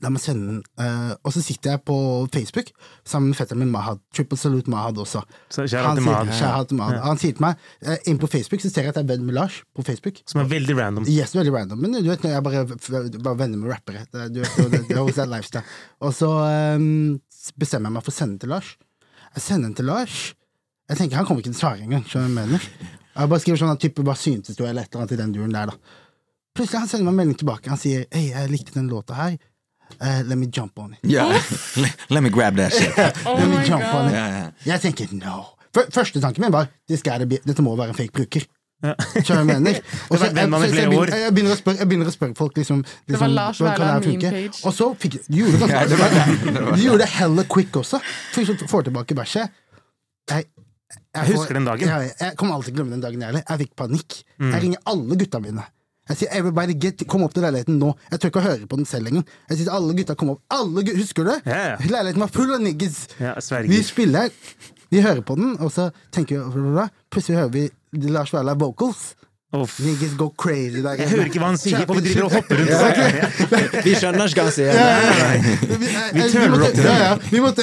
La meg sende den. Uh, og så sitter jeg på Facebook sammen med fetteren min Mahad. Triple salute Mahad også. Så Han til sier- Mahad. shout til Mahad. Han sier til meg uh, Inn på Facebook så ser jeg at jeg er venn med Lars. På Facebook Som er veldig random. Yes, veldig random. Men du vet, når jeg bare, bare venner med rappere. Det, du vet, det, det er lifestyle. Og så um, bestemmer jeg meg for å sende den til Lars. Jeg sender den til Lars. Jeg tenker Han kommer ikke til å svare engang. Skjønner du hva jeg mener? Jeg bare skriver sånn at type bare syntes du eller et eller annet i den duren der, da. Plutselig han sender meg en melding tilbake. Han sier Hei, jeg likte den låta her. Eh, let me jump on it. Yeah. (laughs) Let me grab that shit. Oh (laughs) let me jump jump on it. Yeah, yeah. Jeg tenker no. Før- Første tanken min var dette må være en fake bruker. Ja. jeg mener? (laughs) Og så- jeg begynner- Jeg begynner å spørre, jeg begynner å spørre folk liksom, liksom var Lars hva kan Vaular det funke? meme page. Og så fikk de gjorde det ganske, Du gjorde det hella quick også. Fikk får tilbake bæsjet. Jeg, Jeg husker den dagen. Jeg, jeg kommer alltid til å glemme den dagen jeg heller. Jeg fikk panikk. Mm. Jeg ringer alle gutta mine. Jeg sier everybody get, kom opp til leiligheten nå. Jeg tør ikke å høre på den selv lenger. Jeg sier alle gutta kom opp. Alle, gutta, husker du ja. Leiligheten var full av niggas. Ja. Vi spiller, vi hører på den, og så tenker vi. Plutselig hører vi Lars Vaular vocals. Niggas go crazy. Der. Jeg hører ikke hva han sier, for vi driver og hopper rundt. Vi skjønner ikke hva han sier. Vi, turner opp til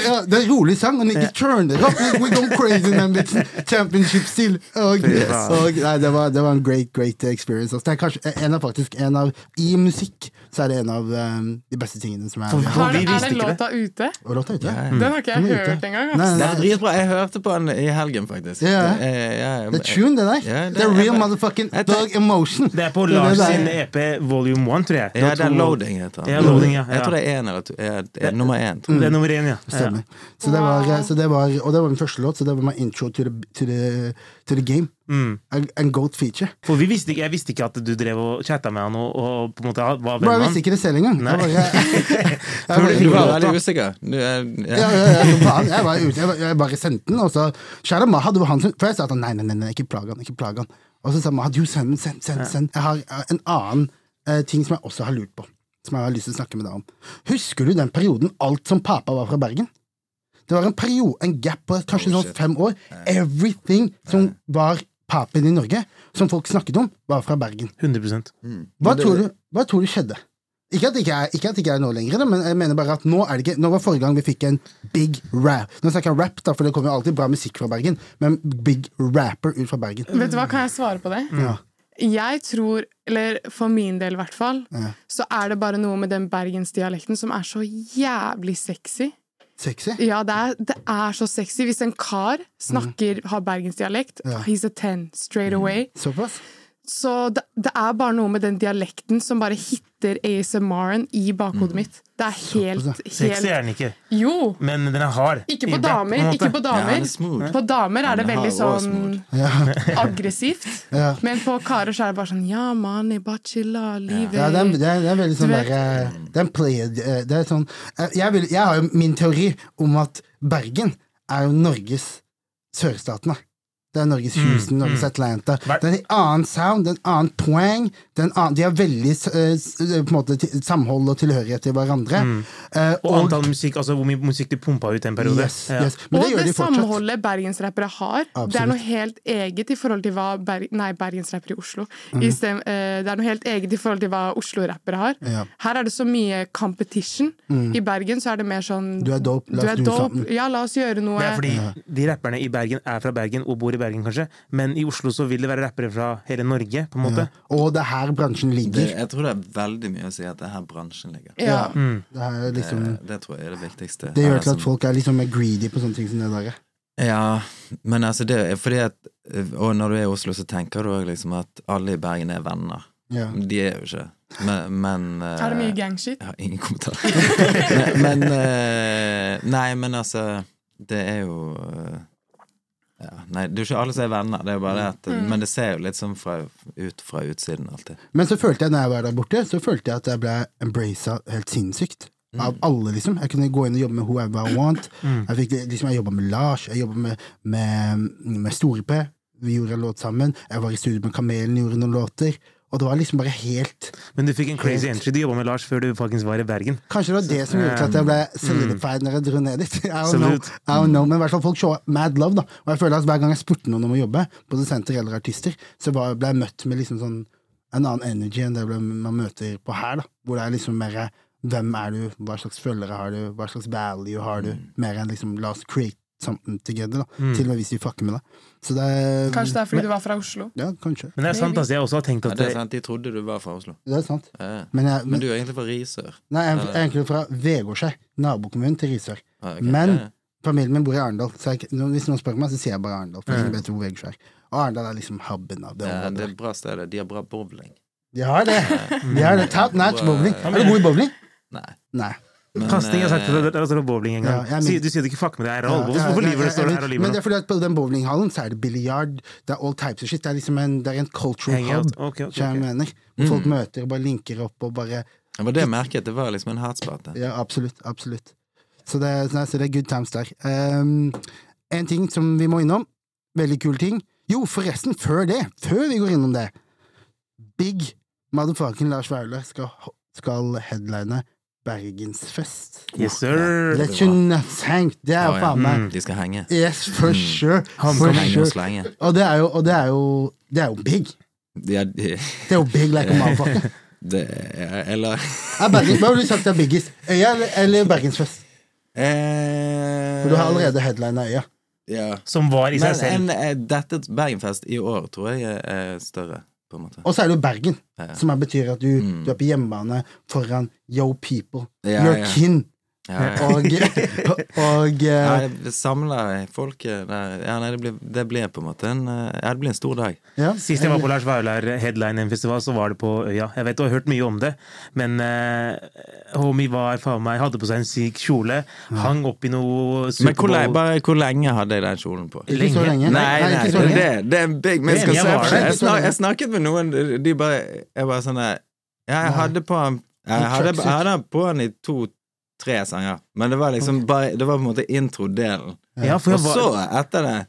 ja, det er en rolig sang, og niggas turn it up. We go crazy, man, bitch. Championship still. Og, og, nei, det, var, det var en great, great experience. Altså, det er kanskje en av, faktisk, en av, I musikk så er det en av um, de beste tingene som er For- Har, vi er den det. låta ute? Og låta ute. Den har ikke jeg Den er ute. hørt engang. Nei. Det er dritbra. Jeg hørte på den i helgen, faktisk. Ja. Det er, ja, Det er tune, det der. Det det er er real motherfucking Jeg dog emotion. Det er på Det er Lars det sin. EP volume 1, tror jeg. Ja, det er Loading, heter den. Ja, Loading, ja. Jeg tror det er én eller to. Ja, det er nummer én. tror. Det er nummer én, ja. Stemmer. Så det var, så det var, og det var min første låt, så det var min intro to the, to the, to the game. Mm. En, goat feature. For vi visste ikke, jeg visste ikke at du drev og chatta med han og, og på en måte var venn med han. jeg visste ikke det selv engang. Jeg bare, (laughs) jeg, du var veldig usikker. Du er, ja, ja. ja, ja, som faen. Jeg bare sendte den, og så Kjære Maha, det var han som For jeg sa at nei, nei, nei, ikke plag han, ikke plag han. Og så sa Mahad jo, send den, send, send, send. Jeg har en annen eh, ting som jeg også har lurt på, som jeg har lyst til å snakke med deg om. Husker du den perioden alt som papa var fra Bergen? Det var en periode, en gap på kanskje Oh, sånn fem år. Everything som var papen i Norge, som folk snakket om, var fra Bergen. 100 Hva, tror, du, hva tror du skjedde? Ikke at det ikke er, ikke det ikke er nå lenger, men jeg mener bare at nå er det ikke Nå var forrige gang vi fikk en big rap. Nå snakker jeg rap, da, for det kommer jo alltid bra musikk fra Bergen, men big rapper ut fra Bergen. Vet du hva, kan jeg svare på det? Ja. Jeg tror, eller for min del i hvert fall, Ja. så er det bare noe med den bergensdialekten som er så jævlig sexy. Sexy? Ja, det er, det er så sexy. Hvis en kar snakker, har bergensdialekt, Ja. he's a ten straight away. Såpass? Så det, det er bare noe med den dialekten som bare hitter ASMR-en i bakhodet mitt. Det er helt, Sexy er den ikke, Jo! men den er hard. Ikke på damer. en. Ikke på damer. Ja. På damer er det veldig sånn (laughs) aggressivt. Ja. Men på karer så er det bare sånn Ja, man, jeg bare chilla, livet Ja, det er, det er, det er veldig sånn Du vet- der, eh, Det er en play Det er sånn eh, jeg, vil, jeg har jo min teori om at Bergen er jo Norges Sørstatene. Det er Norges Houston, Norges Atlanta. Hver- Det er en annen sound, det er en annen poeng. Det er en annen, de har veldig uh, på en måte samhold og tilhørighet til hverandre. Eh, Og antall musikk, altså hvor mye musikk de pumpa ut en periode. Yes, Ja. yes. Men det og gjør det de samholdet bergensrappere har, det er noe helt eget i forhold til hva Ber Nei, bergensrappere i Oslo. Mhm. I stem, uh, det er noe helt eget i forhold til hva Oslo-rappere har. Ja. Her er det så mye competition. I Bergen så er det mer sånn Du er dope, la du oss er dope. Ja, la oss gjøre noe. Det er fordi de rapperne i Bergen er fra Bergen og bor i Bergen, kanskje. Men i Oslo så vil det være rappere fra hele Norge, på en måte. Og det er her bransjen Det, ligger. jeg tror det er veldig mye å si at det er her bransjen ligger. ja. Mm. Det, er liksom, Det, det tror jeg er det viktigste. det gjør til at folk er liksom mer greedy på sånne ting som det der. Ja, men altså det er fordi at Og når du er i Oslo, så tenker du òg liksom at alle i Bergen er venner. Ja. De er jo ikke Men, men eh, Er det mye gangshit? Jeg har ingen kommentar. (laughs) men men eh, Nei, men altså Det er jo eh, ja, Nei, det er jo ikke alle som er venner. Det er jo bare det at Men det ser jo litt sånn fra, ut fra utsiden alltid. Men så følte jeg når jeg var der borte, så følte jeg at jeg ble embraced helt sinnssykt. Av alle, liksom. Jeg kunne gå inn og jobbe med whoever I want. Jeg, fikk, liksom, jeg jobba med Lars, jeg jobba med, med, med Store-P. Vi gjorde en låt sammen. Jeg var i studio med Kamelen, gjorde noen låter. Og det var liksom bare helt Men du fikk en crazy entry. Du jobba med Lars før du faktisk var i Bergen. Kanskje det var det som gjorde at jeg ble solidified når jeg dro ned dit. (laughs) I don't, know. I don't know. Men i hvert fall folk showa mad love, da. Og jeg føler at hver gang jeg spurte noen om å jobbe, produsenter eller artister, så ble jeg møtt med liksom sånn en annen energy enn det man møter på her, da. Hvor det er liksom mer hvem er du, hva slags følgere har du, hva slags value har du, mer enn liksom la oss create something together, da. Til og med hvis vi fucker med deg. Så det er Kanskje det er fordi du var fra Oslo? Ja, kanskje. Men det er sant, altså. Jeg også har tenkt Ja, at det er sant, De trodde du var fra Oslo. Det er sant. Ja. Men, jeg, Men du er egentlig fra Risør. Nei, jeg er jeg er egentlig fra Vegårshei, nabokommunen til Risør. Ah, okay. Men Ja, ja. familien min bor i Arendal, så jeg, hvis noen spør meg, så sier jeg bare Arendal. For jeg vet hvor Vegårshei er. Og Arendal er liksom hubben av det Det er, det er bra sted. De har bra bowling. De har det. De har det. Top notch bowling. Er du god i bowling? Nei. Nei. Men, Kasting har sagt eh, at det er altså bowling en gang. Ja, jeg men- du sier du ikke fuck med det er Ja, Hvorfor, ja, hvorfor nei, lyver det jeg- står det her og Men det er fordi at på den bowlinghallen så er det biljard, det er all types of shit. Det er liksom en, det er en cultural hub, okay, okay, okay. jeg mener. Hvor folk møter og bare linker opp og bare Det var det jeg merket. Det var liksom en hatspate. Ja, absolutt. Absolutt. Så det, så det er good times der. Um, en ting som vi må innom, veldig kul ting. Jo, forresten, før det, før vi går innom det Big motherfucking Lars Vaular skal, skal headline Bergensfest. Yes, sir. Let you know, thank. Det er jo oh, ja. faen meg De skal henge. Yes, for sure. Han For sure. Og det er jo, og det er jo, det er jo big. Det er, (laughs) Det er jo big like a motherfucker. (laughs) det er Eller Er Bergens, hva ville du sagt er biggest? Øya eller, Bergensfest? eh, For du har allerede headlina Øya. Ja. Som var i seg Men selv. en, eh, dette Bergenfest i år tror jeg er- er større, på en måte. Og så er det jo Bergen, Ja. som er, betyr at du, Mm. du er på hjemmebane foran yo people. Ja, Your ja. kin. Ja, ja. Og, og Ja, eh, (laughs) folket. Ja, nei, det ble, det ble, på en måte en eh, Ja, det ble en stor dag. ja. Sist jeg var på Lars Vaular headline festival, så var det på Øya. Jeg vet du har hørt mye om det, men uh, homie var faen meg Hadde på seg en syk kjole, hang opp i noe Men hvor, lenge- bare hvor lenge hadde jeg den kjolen på? Ikke så lenge. Nei, nei, nei så det, lenge. det er en big se jeg. Jeg, snak, jeg snakket med noen, de bare Jeg bare sånn der Ja, jeg hadde på Jeg hadde, jeg hadde på den i to-tre sanger, men det var liksom bare Det var på en måte introdelen. Ja, Og så, etter det?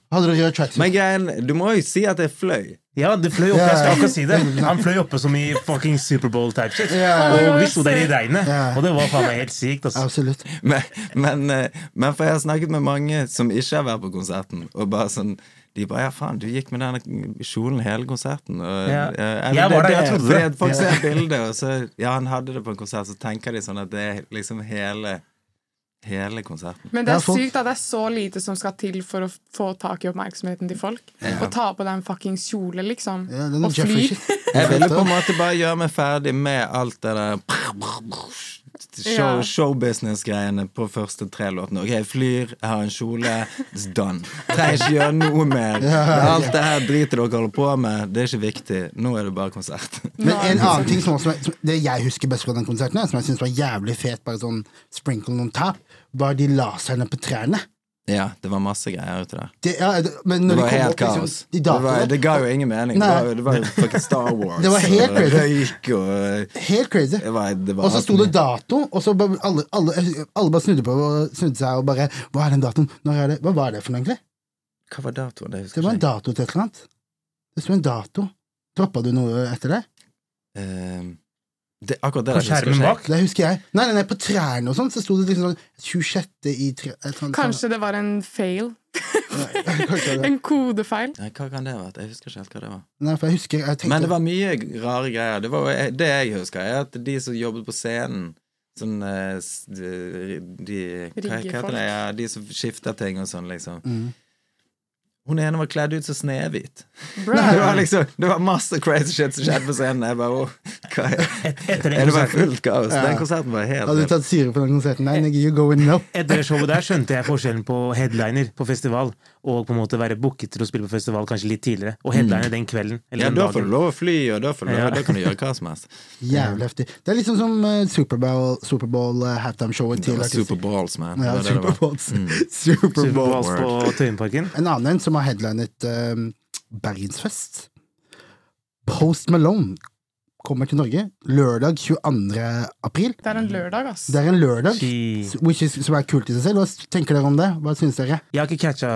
Men greien Du må jo si at det fløy. ja, det fløy oppe. Jeg skal akkurat si det. (laughs) Han fløy oppe som i fucking Superbowl type shit. Og vi sto der i regnet, og det var faen meg helt sykt. Altså. Men, men, eh, men for jeg har snakket med mange som ikke har vært på konserten, og bare sånn de bare ja, faen, du gikk med den kjolen hele konserten. Og, Ja. eh, eller Jeg var det- der, jeg trodde det. Folk ser bildet, og så Ja, han hadde det på en konsert, så tenker de sånn at det er liksom hele Hele konserten. Men det er sykt at det er så lite som skal til for å få tak i oppmerksomheten til folk. Å ta på deg en fuckings kjole, liksom. Ja, og fly. Jeg ville på en (laughs) måte bare gjøre meg ferdig med alt det der show, Ja. showbusiness-greiene på første tre låtene. Ok, jeg flyr, jeg har en kjole, it's done. Trenger ikke gjøre noe mer. Alt det her dritet dere holder på med, det er ikke viktig. Nå er det bare konsert. Men en annen ting som også, som, Det jeg husker best fra den konserten, som jeg synes var jævlig fet, bare sånn sprinkle on top, var de laserne på trærne. Ja, det var masse greier ute der. Det, ja, det, men Det var helt opp, liksom, kaos. de Det, var, det ga jo ingen mening. Det Nei. var, det var jo fucking Star (laughs) Wars. Det var helt crazy. Røyk og Helt crazy. det var, det var Og så sto det dato, og så bare alle, alle, alle bare snudde, på, og snudde seg og bare Hva er den datoen? Når er det? Hva var det for noe, egentlig? Hva var datoen? Det Det var en dato til et eller annet. Det sto en dato. Droppa du noe etter det? Eh, det, akkurat det skjermen jeg. bak? Det husker jeg. Nei, nei, nei på trærne og sånn, så sto det liksom sånn 26. i tre... Sånn, Kanskje det var en fail. Kanskje. (laughs) En kodefeil. Nei, hva kan det ha vært? Jeg husker ikke helt hva det var. Nei, for jeg husker jeg tenkte, Men det var mye rare greier. Det, var, det jeg husker, er at de som jobbet på scenen Sånn eh, de, de hva heter det? Ja, de som skifter ting og sånn, liksom. Mm. Hun ene var kledd ut som Snehvit. Det var liksom Det var masse crazy shit som skjedde på scenen. Jeg bare åh, hva er Etter Er det bare fullt kaos? Ja. Den konserten var helt Hadde du tatt syre på den konserten? Nei, nigga, you going up. etter det showet der skjønte jeg forskjellen på headliner på festival og på en måte være booket til å spille på festival kanskje litt tidligere. Og headliner den kvelden. Eller Ja, den da får du lov å fly, og da, får du lov, Ja. da kan du gjøre hva som helst. (laughs) Jævlig heftig. Det er liksom som uh, Superbowl, Superbowl uh, halftime-showet til artister. Superballs, man. Ja. Superballs. Mm. (laughs) Superballs på Tøyenparken. En annen en som har headlinet uh, Bergensfest. Post Malone kommer til Norge lørdag 22. april. Det er en lørdag, ass. Det er en lørdag, which is, som er kult i seg selv. Hva tenker dere om det? Hva syns dere? Jeg har ikke catcha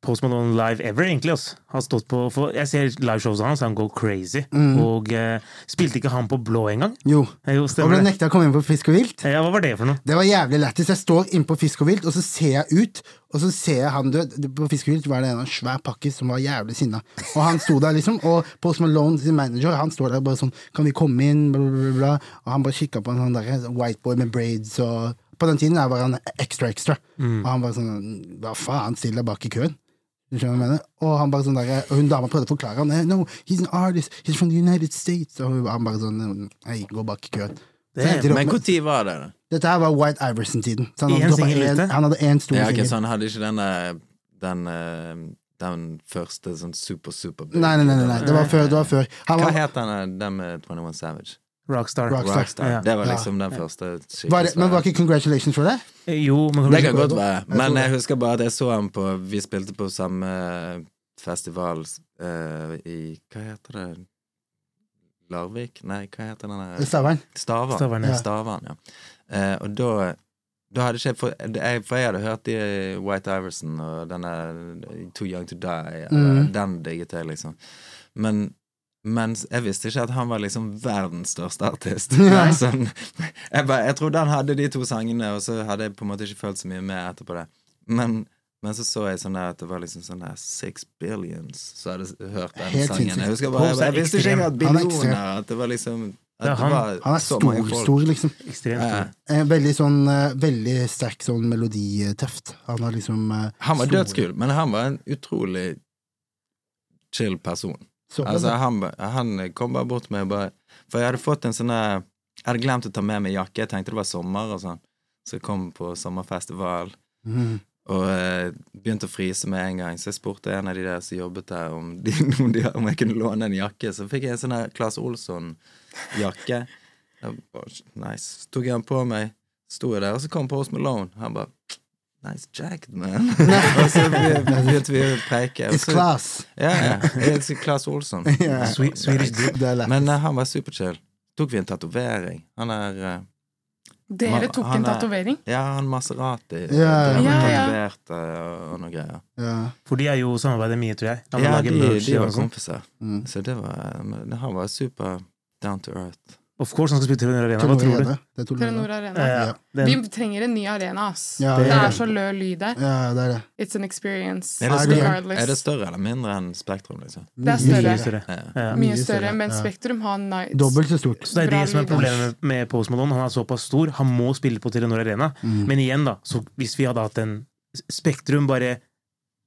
Post Malone live ever, egentlig. ass. Har stått på, for jeg ser liveshowene hans, han går crazy. Og eh, spilte ikke han på blå engang? Jo. Eh, Jo, Og ble nekta å komme inn på Fisk og vilt. Ja, hva var det for noe? Det var jævlig lættis. Jeg står inne på Fisk og vilt, og så ser jeg ut, og så ser jeg han død. På Fiskehylt var det en svær pakkis som var jævlig sinna. Og han sto der, liksom, og Post Malone, sin manager, han står der bare sånn Kan vi komme inn? Bla, bla, bla. Og han bare kikka på en sånn der white boy med braids og På den tiden var han extra extra. Og han bare sånn Hva faen, still deg bak i køen. Du skjønner hva jeg mener? Og han bare sånn der, og hun dama prøvde å forklare han No, he's an artist, he's from the United States. Og han bare sånn Hei, gå bak i køen. Så endte de opp Men når var det? da? Dette her var White Iverson-tiden. Han han hadde én stor Ja, okay, så han hadde ikke den eh, den, eh, den første sånn super, super big. Nei, nei, nei, nei, nei. Det var før. Det var før. Han Hva var, het den eh, den med 21 Savage? Rockstar. Rockstar. Rockstar. Ja. Det var Ja. liksom den første var det, men var ikke Congratulations for det? Jo, men Det kan godt være. Men jeg husker bare at jeg så ham på Vi spilte på samme festival uh, i Hva heter det? Larvik? Nei, hva heter den der Stavern. Stavern. Stavern, ja. Stavern, ja. Eh, og da da hadde ikke for, jeg, for jeg hadde hørt de White Iverson og denne Too Young To Die, eller Mm. den digget jeg, liksom. Men men jeg visste ikke at han var liksom verdens største artist. (laughs) Sånn, jeg, bare, jeg trodde han hadde de to sangene, og så hadde jeg på en måte ikke følt så mye med etterpå det. Men, men så så jeg sånn der at det var liksom sånn der Six billions så hadde jeg hørt den Helt sangen. Jeg bare, jeg, jeg visste ikke engang at er billioner At det var liksom det han. Han er stor, stor, liksom. Ekstremt stor. Eh, Veldig sånn eh, Veldig sterk sånn meloditeft. Han var liksom eh, Han var dødskul, men han var en utrolig chill person. Så, Altså, han, han kom bare bort med bare For jeg hadde fått en sånn Jeg hadde glemt å ta med meg jakke. Jeg tenkte det var sommer og sånn. Så jeg kom på sommerfestival mm. og eh, begynte å fryse med en gang. Så jeg spurte en av de der som jobbet der, om, de, (laughs) om, de, om jeg kunne låne en jakke. Så fikk jeg en sånn Claes Olsson-jakke. Bare, Nice. Så tok jeg den på meg, sto jeg der, og så kom Post Malone. Han bare Nice jacket, man. og så begynte vi å preike. It's class. Ja, yeah, It's class Olsson. (laughs) Yeah. Sweet, Swedish dude. Men uh, han var superchill. Tok vi en tatovering. Han er uh, Dere Han- tok han en er- tatovering? Ja, han Maserati. Ja, ja. Ja, ja. tatovert eh, og, og noe greier. Yeah. For de er jo samarbeidet mye, tror jeg. Ja, de, de var kompiser. Mm. Så det var men Han var super down to earth. Of course han skal spille Telenor Arena. Hva tror du? Det er Telenor Telenor Arena. Arena. Ja, Ja. den, Vi trenger en ny arena, ass. Ja, det det er så lø lyd der. Ja, det er det. It's an experience. Er det, Er det- er det større eller mindre enn Spektrum, liksom? Det er Mye større. større. Ja. Ja. Mye Mye større, større, men. Spektrum har nights. Dobbelt så stort. Så det er det som er problemet med, med Post Malone. Han er såpass stor, han må spille på Telenor Arena. Mm. Men igjen, da, så hvis vi hadde hatt en Spektrum bare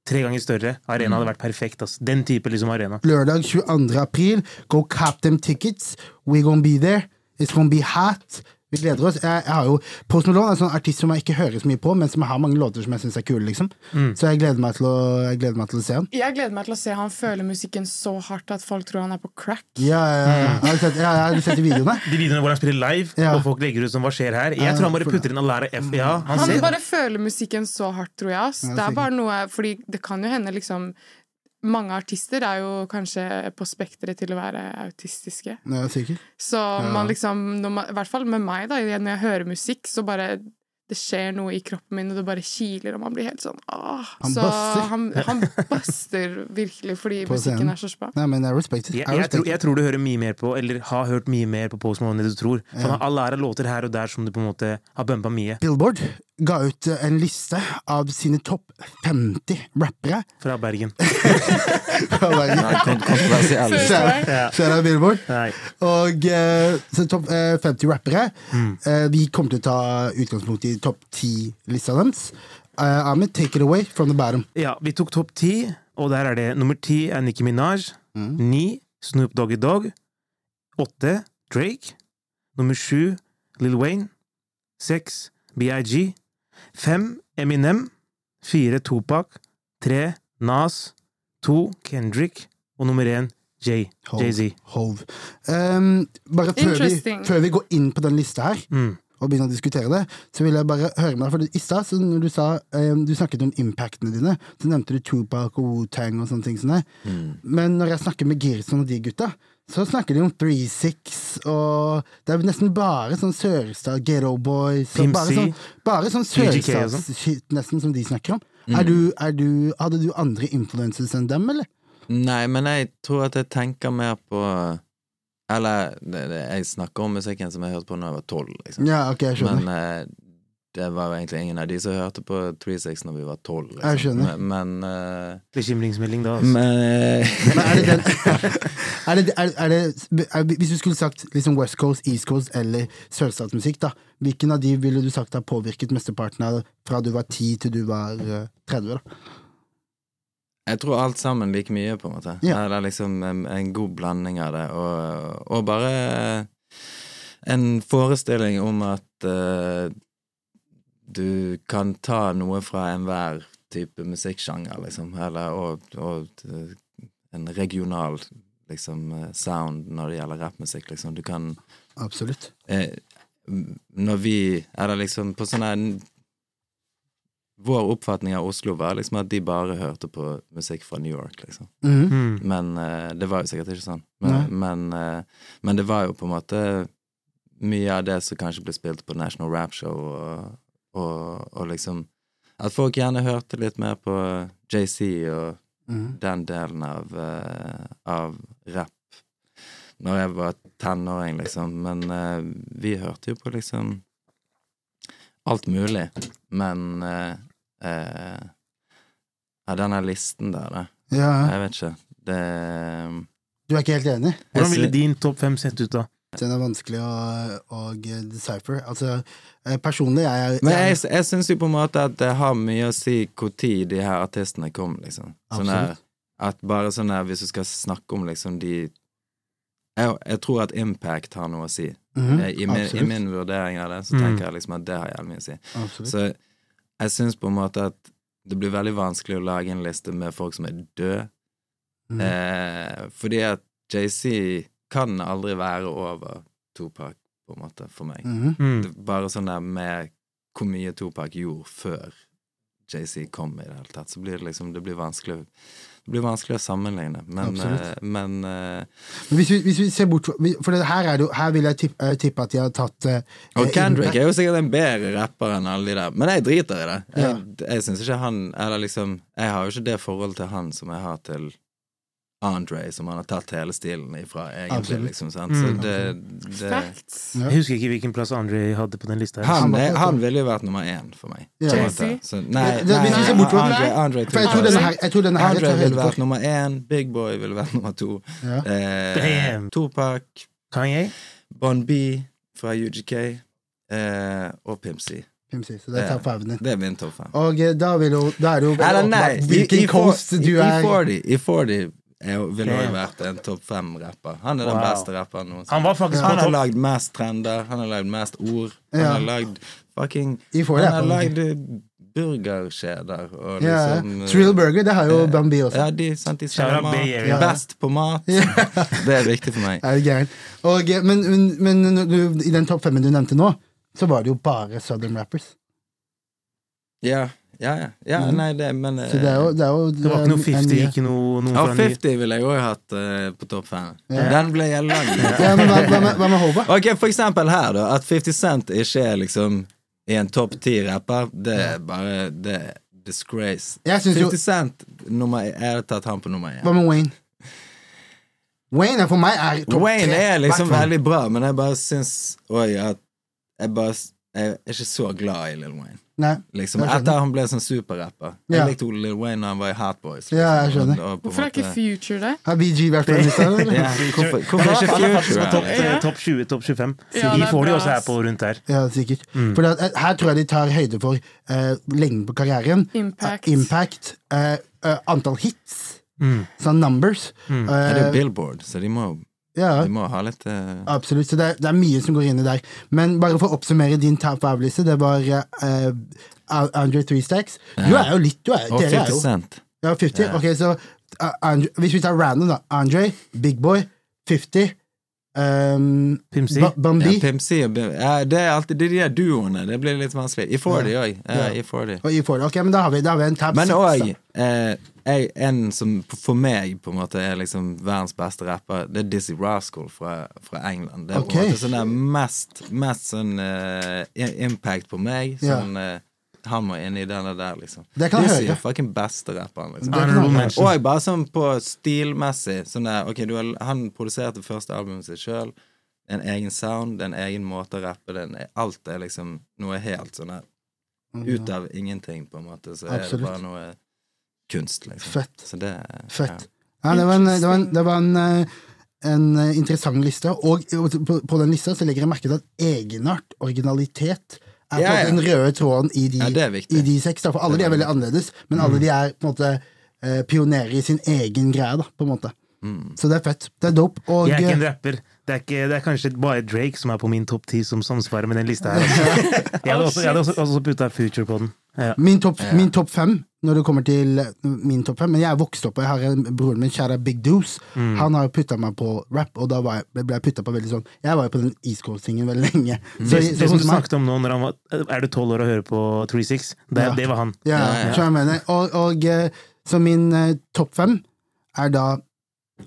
tre ganger større, arena hadde vært perfekt. Altså. Den type liksom arena. Lørdag 22. april. Go cap them tickets. We gonna be there. It's gonna be hot. Vi gleder oss. Jeg, jeg har jo Post Malone er en sånn artist som jeg ikke hører så mye på, men som jeg har mange låter som jeg syns er kule, liksom. Mm. Så jeg gleder meg til å, jeg gleder meg til å se han. Jeg gleder meg til å se han føle musikken så hardt at folk tror han er på crack. Ja, ja, ja. Mm. har sett, ja, jeg har sett de videoene. (laughs) De videoene hvor han spiller live, Ja. og folk legger ut som 'hva skjer her'? Jeg tror han bare putter inn a F. Ja, han Han ser bare føler musikken så hardt, tror jeg. Ass. Det er bare noe Fordi det kan jo hende liksom Mange artister er jo kanskje på spekteret til å være autistiske. Ja, sikkert. Så man liksom når man, I hvert fall med meg, da. Når jeg hører musikk, så bare det skjer noe i kroppen min, og det bare kiler, og man blir helt sånn åh. Han så buster. han, han buster virkelig fordi På musikken scenen. er så spa. Nei, men jeg respect it. jeg, jeg, tror, jeg tror du hører mye mer på, eller har hørt mye mer på Post Malone enn du tror. For han har ære låter her og der som du på en måte har bumpa mye. Billboard ga ut eh, en liste av sine topp 50 rappere. Fra Bergen. (laughs) Fra Bergen. kontroversiell. Ser dere Billboard? Nei. Og eh, så topp eh, 50 rappere. Mm. Eh, vi kommer til å ta utgangspunkt i topp 10-lista deres. Eh, Ahmed, take it away from the bottom. Ja, vi tok topp 10, og der er det nummer 10 er Nicki Minaj. Mm. 9 Snoop Doggy Dog. 8 Drake. Nummer 7 Lil Wayne. 6 BIG. Fem Eminem. Fire Topak. Tre Nas. To Kendrick. Og nummer én Jay, Jay-Z. Hov. Um, bare før vi, før vi går inn på den lista her, Mm. og begynner å diskutere det, så vil jeg bare høre med deg. For i stad, du sa um, Du snakket om impactene dine, så nevnte du Tupac og Wu-Tang og sånne ting. Sånne. Men når jeg snakker med Girson og de gutta, så snakker de om 3-6, og det er nesten bare sånn sørstad, Ghetto Boys Pimp Bare sånn, bare sånn UGK sånn. nesten som de snakker om. Er du, er du, hadde du andre influences enn dem, eller? Nei, men jeg tror at jeg tenker mer på Eller det, det, jeg snakker om musikken som jeg hørte på da jeg var tolv, liksom. Ja, ok, jeg skjønner. Men eh, det var jo egentlig ingen av de som hørte på 36 når vi var tolv. Liksom. Jeg skjønner. Men, men, uh, Bekymringsmelding, da. Altså. men eh, Men er det den (laughs) er det, er, er det, er, Hvis du skulle sagt liksom West Coast, East Coast eller sørstatsmusikk, da, hvilken av de ville du sagt har påvirket mesteparten av fra du var 10 til du var eh, 30? da? Jeg tror alt sammen like mye, på en måte. Ja. Det er liksom en, en god blanding av det, og, og bare en forestilling om at eh, du kan ta noe fra enhver type musikksjanger, liksom, eller og, og eh, en regional liksom eh, sound når det gjelder rappmusikk, liksom. Du kan Absolutt. eh, Når vi Eller liksom på sånn her Vår oppfatning av Oslo var liksom at de bare hørte på musikk fra New York, liksom. Mm -hmm. Men eh, det var jo sikkert ikke sånn. Men, men, eh, men det var jo på en måte mye av det som kanskje ble spilt på National Rap Show, og, og, og liksom At folk gjerne hørte litt mer på JC og mm. den delen av, eh, av rapp når jeg var tenåring, liksom. Men uh, vi hørte jo på liksom alt mulig. Men uh, uh, Ja, denne listen der, da. Ja, Jeg vet ikke. Det du er ikke helt enig? Hvordan ville din topp fem sett ut, da? Den er vanskelig å, å decipher. Altså, eh, personlig er jeg, Men jeg, jeg syns jo på en måte at det har mye å si når de her artistene kom, liksom. Sånn der, at bare sånn her, hvis du skal snakke om liksom de jeg, jeg tror at impact har noe å si. Mm -hmm. I, min, I min vurdering av det, så Mm. tenker jeg liksom at det har jævlig mye å si. Absolutt. Så jeg syns på en måte at det blir veldig vanskelig å lage en liste med folk som er døde. mm. Eh, fordi at JC kan aldri være over Topak, på en måte, for meg. Mhm. Mm. Det, bare sånn der med hvor mye Topak gjorde før JC kom i det hele tatt, så blir det liksom Det blir vanskelig Det blir vanskelig å sammenligne, men, eh, men uh, Men hvis vi, hvis vi ser bort For det her, er det, her vil jeg tippe, eh, tippe at de har tatt uh, Og Kendrick er jo sikkert en bedre rapper enn alle de der, men jeg driter i det. Jeg, jeg syns ikke han Eller liksom Jeg har jo ikke det forholdet til han som jeg har til Andre, som han har tatt hele stilen ifra, egentlig. Liksom, sant? Så Mm. det, det. Jeg husker ikke hvilken plass Andre hadde på den lista. her. han, Han er, han ville jo vært nummer én for meg. Så, nei, Andre, Andre, For jeg tror denne her, jeg tror denne her Andre ville vært nummer én, Big Boy ville vært nummer to. Ja. Eh, Topak, Kanye? Bon B fra UGK eh, og Pimsy. C. Så det er top five-en. Det er min topp fem. Og eh, da, vil jo, da er det jo Eller nei, hvilken i, i, coast du i, er i 40, i 40 jo- ville også vært en topp fem-rapper. Han er den Wow. beste rapperen noensinne. Han var faktisk Han har lagd mest trender, han har lagd mest ord. Han Ja. har lagd fucking Han har lagd eh, burgerkjeder og liksom eh, Trill Burger, det har jo eh, Bambi også. Ja, de, sant, de selger mat. Ja. Best på mat. Det er viktig for meg. (laughs) Er det? Og, men, men, men du, i den topp femmen du nevnte nå, så var det jo bare Southern rappers. Ja, ja, ja. ja Mhm. nei, det, men Så det er jo, det er jo Det var ikke noe 50, ikke noe, noe Ja, 50 ville jeg òg hatt uh, på topp fem. Yeah. Den ble jeg lang. (laughs) Ja, men hva, hva, med, hva med? Ok, for eksempel her, da. At 50 Cent ikke er liksom i en topp ti-rapper, det er bare Det er disgrace. Jeg synes jo 50 Cent nummer, Jeg hadde tatt han på nummer én. Hva med Wayne? Wayne er for meg er topp Wayne tre. er liksom Hvertfall. veldig bra, men jeg bare syns òg at jeg bare Jeg er ikke så glad i Lill Wayne. Nei. Liksom, etter han ble sånn superrapper. Jeg likte Lil Wayne da han var i Hot Boys. liksom. Ja, jeg skjønner. Og- og Hvorfor er ikke Future der? Har BG vært på lista? (laughs) ja, Hvorfor, hvorfor er- ikke Future? topp top 20, topp 25. Ja, de det 40 bra, også her på rundt her. Ja, sikkert. Mm. For eh, her tror jeg de tar høyde for uh, lengden på karrieren. Impact. Uh, impact uh, eh, antall hits. Mm. Sånn numbers. Mm. er det Billboard, så de må, ja, de må ha litt uh... absolutt. Så det er, det er mye som går inn i der. Men bare for å oppsummere din top five-liste, det var uh, Andre Three Stacks. Du er jo litt du er, Og Dere er 50 jo Cent. Ja, 50. Ja. Ok, så uh, Andre, Hvis vi tar random, da. Andre, Big Boy, 50 um, Pimsy Ba- Bambi Ja, Bim- ja, Det er alltid de der duoene. Det blir litt vanskelig. I 40 òg. Ja, Ja. i 40. og E40. Ok, men da har vi, da har vi en tab Men òg eh, en som for meg på en måte er liksom verdens beste rapper, det er Dizzie Rascal fra, fra England. Det er på en måte sånn der mest, mest sånn uh, impact på meg. Ja. Sånn eh, Han må inn i denne der, liksom. Det kan jeg høre. fucking beste rapperen, liksom. Det kan Og jeg- bare sånn på stilmessig. Sånn der, ok, du har, Han produserte første albumet sitt sjøl. En egen sound, en egen måte å rappe den Alt er liksom noe helt sånn der Ut av ingenting, på en måte, så er det bare noe kunst, liksom. Fett. Så det Fett. Ja, det var en, det var en, det var en, eh, en eh, interessant liste, og på, på den lista så legger jeg merke til at egenart, originalitet, er på Ja, ja. den røde tråden i de, Ja, i de seks. Da, for alle de er veldig annerledes, men alle de er på en måte eh, pionerer i sin egen greie, da, på en måte. Mm. Så det er fett. Det er dope. Og Jeg er ikke en rapper. Det er, ikke, det er kanskje bare Drake som er på min topp ti som samsvarer med den lista her. Altså. (laughs) Jeg hadde også, jeg hadde også, også putta Future på den. Ja. min topp ja. top fem når det kommer til min topp fem Men jeg er vokst opp, og jeg har en broren min, kjære Big Doose, Mm. Han har putta meg på rap, og da var jeg, ble jeg putta på veldig sånn Jeg var jo på den East Coast-tingen veldig lenge. Det, Så, det så som du snakket om nå, når han var Er du tolv år og hører på 36? Det, Ja. det var han. Ja, Ja, ja. jeg mener. Og, og eh, så min uh, topp fem er da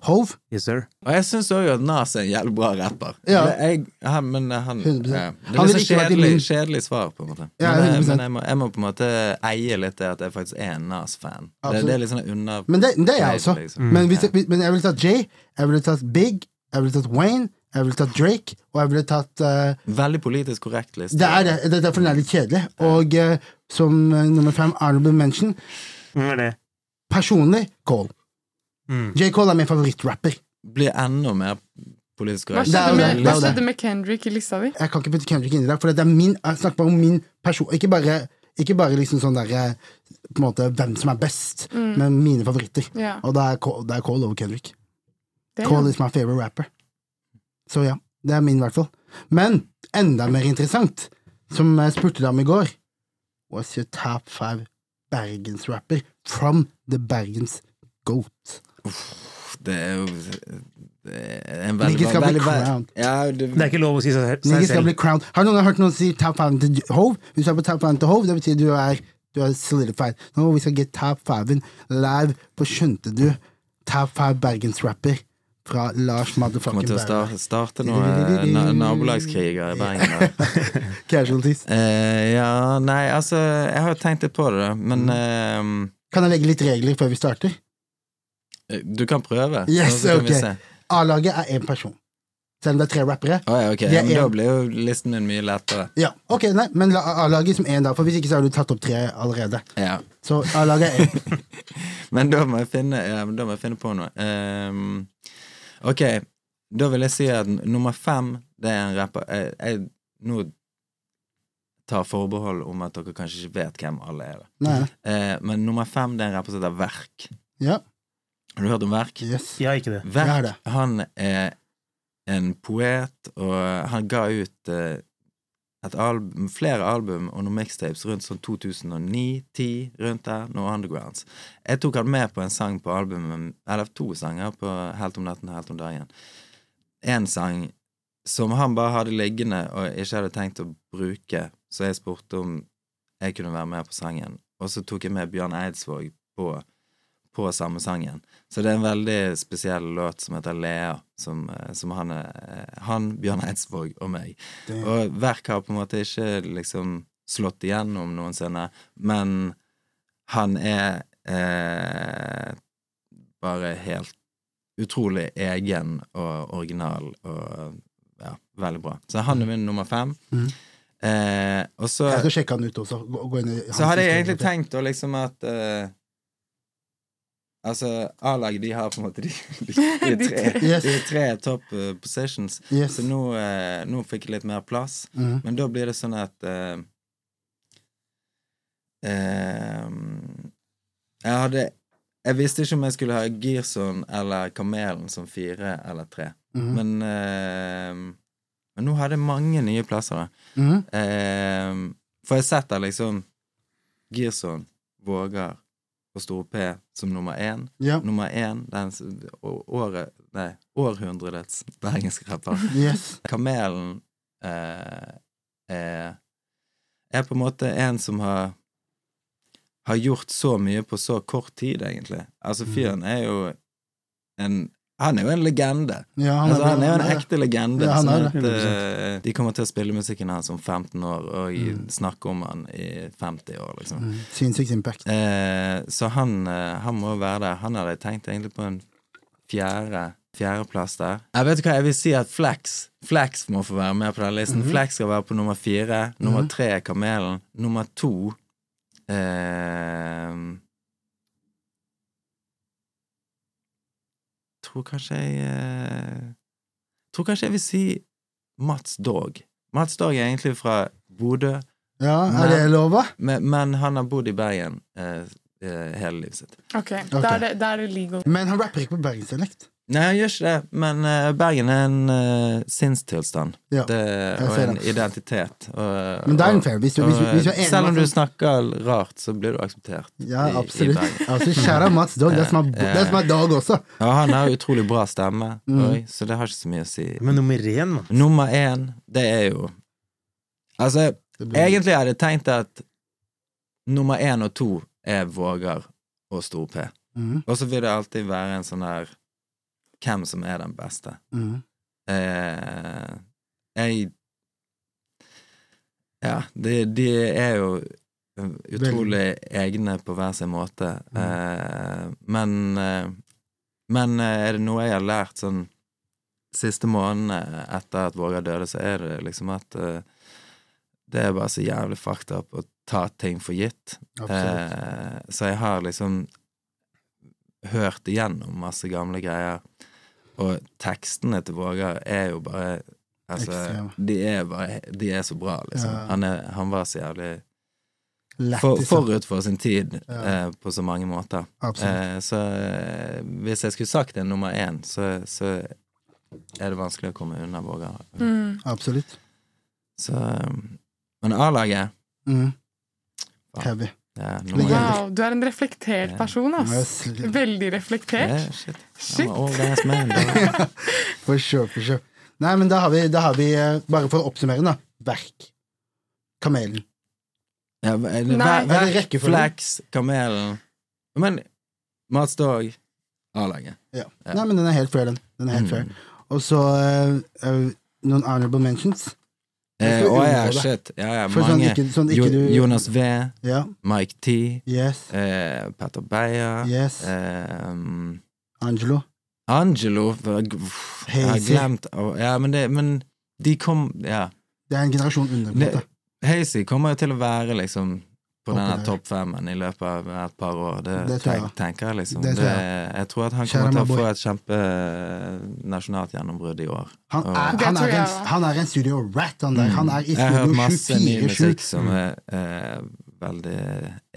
Hove. Yes, sir. Og jeg syns òg at Nas er en jævlig bra rapper. Ja. Jeg, han, men han 100%. ja. Det er vært i kjedelig, min- kjedelig svar, på en måte. Ja, men, 100%. men jeg, må, jeg må på en måte eie litt det at jeg faktisk er en Nas-fan. Det, det er litt sånn unna Men det, det er jeg også. liksom. Men, hvis, men jeg ville tatt Jay, jeg ville tatt Big, jeg ville tatt Wayne, jeg ville tatt Drake, og jeg ville tatt uh, Veldig politisk korrekt liste. Det er det. det er derfor den er litt kjedelig. Og uh, som uh, nummer fem, Arnold Mention, er personlig Cole. Mm. J. Cole er min favorittrapper. Blir enda mer politisk korrekt. Hva skjedde med Kendrick i lista di? Jeg kan ikke putte Kendrick inn i dag, for det er min, jeg snakker bare om min person Ikke bare, ikke bare liksom sånn der, eh, på en måte hvem som er best, men mine favoritter. Yeah. Og da er Cole, det er Cole over Kendrick. Det Cole Cole is my favorite rapper. Så ja, det er min i hvert fall. Men enda mer interessant, som jeg spurte deg om i går What's your top five bergensrapper from the Bergens Goat? Det er jo det er en veldig, Niggas skal bli crowned. Ja, det, Det er ikke lov å si seg, seg Niggas skal selv. bli crowned. Har noen hørt noen si top five til Hove? Hvis du er på top five til Hove, det betyr du er, du er solidified. Nå vi skal get top five-en live på Skjønte du? Top five bergensrapper fra Lars kommer motherfucking til å starte, starte noen na nabolagskriger i (laughs) Bergen. Casualties. Eh, ja, nei, altså Jeg har jo tenkt litt på det, da, men Mm. eh, Kan jeg legge litt regler før vi starter? Eh, Du kan prøve. Yes, så ok. A-laget er én person. Selv om det er tre rappere. Oh, ja, okay. Men da blir jo listen min mye lettere. Ja, ok, nei, men la A-laget som én, da. For hvis ikke så har du tatt opp tre allerede. Ja. Så A-laget er én. (laughs) Men da må finne, ja, da må jeg finne på noe. Um, ok, da vil jeg si at nummer fem, det er en rapper jeg, jeg nå tar forbehold om at dere kanskje ikke vet hvem alle er. Eh, men nummer fem, det er en rapper som heter Verk. Ja. Har du hørt om Verk? Yes. Jeg har ikke det. Jeg det Verk, det. han er en poet, og han ga ut eh, et album, flere album og noen mixtapes rundt sånn 2009-10, rundt der, noen undergrounds. Jeg tok han med på en sang på albumet, eller to sanger på Helt om natten og Helt om dagen. En sang som han bare hadde liggende og ikke hadde tenkt å bruke, så jeg spurte om jeg kunne være med på sangen. Og så tok jeg med Bjørn Eidsvåg på, på samme sangen. Så det er en veldig spesiell låt som heter Lea, som, eh, som han, er, han, Bjørn Eidsvåg og meg. Og Verk har på en måte ikke liksom slått igjennom noensinne, men han er eh, bare helt utrolig egen og original og ja, veldig bra. Så han er min nummer fem. Mm. Eh, og så Jeg skal sjekke han ut også. Så hadde jeg egentlig tenkt liksom at eh, Altså, A-laget, de har på en måte de, de, (laughs) de, De tre. Yes. de tre top uh, positions. Yes. Så nå, uh, nå fikk jeg litt mer plass. Mm. Men da blir det sånn at uh, Jeg hadde Jeg visste ikke om jeg skulle ha Girson eller Kamelen som fire eller tre. Mm. Men, men nå hadde jeg mange nye plasser. da. Mm. For jeg setter liksom Girson, Vågar og stor P som nummer én. Ja. Nummer én, den året Nei, århundrets bergenske rapper. Yes. Kamelen eh, er, er på en måte en som har har gjort så mye på så kort tid, egentlig. Altså, Mm. fyren er jo en Han er jo en legende. Ja, han altså, han er jo en er- ekte legende. Ja, sånn er at, det. eh, de kommer til å spille musikken hans om 15 år og Mm. snakke om han i 50 år, liksom. Mm. Sinnssykt impact. Eh, så han, uh, han må være der. Han hadde tenkt egentlig på en fjerde fjerdeplass der. Jeg vet hva, jeg vil si at Flex Flex må få være med på den listen. Mhm. Flex skal være på nummer fire. Nummer tre er Kamelen. Nummer to eh, Tror kanskje jeg eh, Tror kanskje jeg vil si Mats Dog. Mats Dog er egentlig fra Bodø, Ja, er det lov, men, men han har bodd i Bergen eh, eh, hele livet sitt. Ok, okay. Da, er det, da er det legal. Men han rapper ikke på bergensdialekt. Nei, han gjør ikke det, men uh, Bergen er en uh, sinnstilstand Ja, det, og en det. identitet. Og, Men det er en fair. Hvis du, hvis, du- hvis du er enig selv om du snakker rart, så blir du akseptert. Ja, i- i absolutt. Bergen. (laughs) Altså, Kjære Mats Dog. Det er som er- det som Dag også. Ja, han har utrolig bra stemme, Mm. og, så det har ikke så mye å si. Men nummer én, Mats? Nummer én, det er jo Altså, blir- egentlig hadde jeg tenkt at nummer én og to er Vågar og Stor P. Mm. Og så vil det alltid være en sånn der Hvem som er den beste. Mm. Eh, jeg Ja, de, de er jo utrolig egne på hver sin måte. Eh, men eh, Men eh, er det noe jeg har lært sånn siste månedene etter at Vågar døde, så er det liksom at uh, det er bare så jævlig fucked up å ta ting for gitt. Eh, så jeg har liksom hørt igjennom masse gamle greier. Og tekstene til Vågar er jo bare Altså, de er bare De er så bra, liksom. Ja. Han, er, han var så jævlig for, forut for sin tid Ja. eh, på så mange måter. Eh, så eh, hvis jeg skulle sagt en nummer én, så, så er det vanskelig å komme unna Vågar. Mm. Absolutt. Så eh, Men A-laget mm. Heavy. Ja, Wow, du er en reflektert person, ass. Yes. Veldig reflektert. Yeah, shit. Shit. Man. For sure, for sure. Nei, men da har vi, da har vi eh, bare for å oppsummere, da. Verk. Kamelen. Ja, men, eh, Ver- Er Verk? Flex, Kamelen Men Mats Dog, A-laget. Ja. Ja. Nei, men den er helt fair, den. Den er helt Mm. fair. Og så uh, uh, noen honorable mentions. Eh, og jeg har sett Ja, ja, mange. sånn ikke, sånn ikke du Jonas V, Ja. Mike T, Yes. eh, Petter Beyer Yes. eh, um, Angelo. Angelo Jeg har glemt Ja, men, det, men de kom Ja. Det er en generasjon under. Hazy kommer jo til å være liksom på denne topp femmen i løpet av et par år. Det, Det tror jeg. tenk, tenker jeg liksom. Det Det tror jeg. tror at han Kjære kommer til å få et kjempenasjonalt gjennombrudd i år. Han er, han, er en, han er en studio rat, han der. Han er i Mm. Jeg har hørt masse ny musikk som er er veldig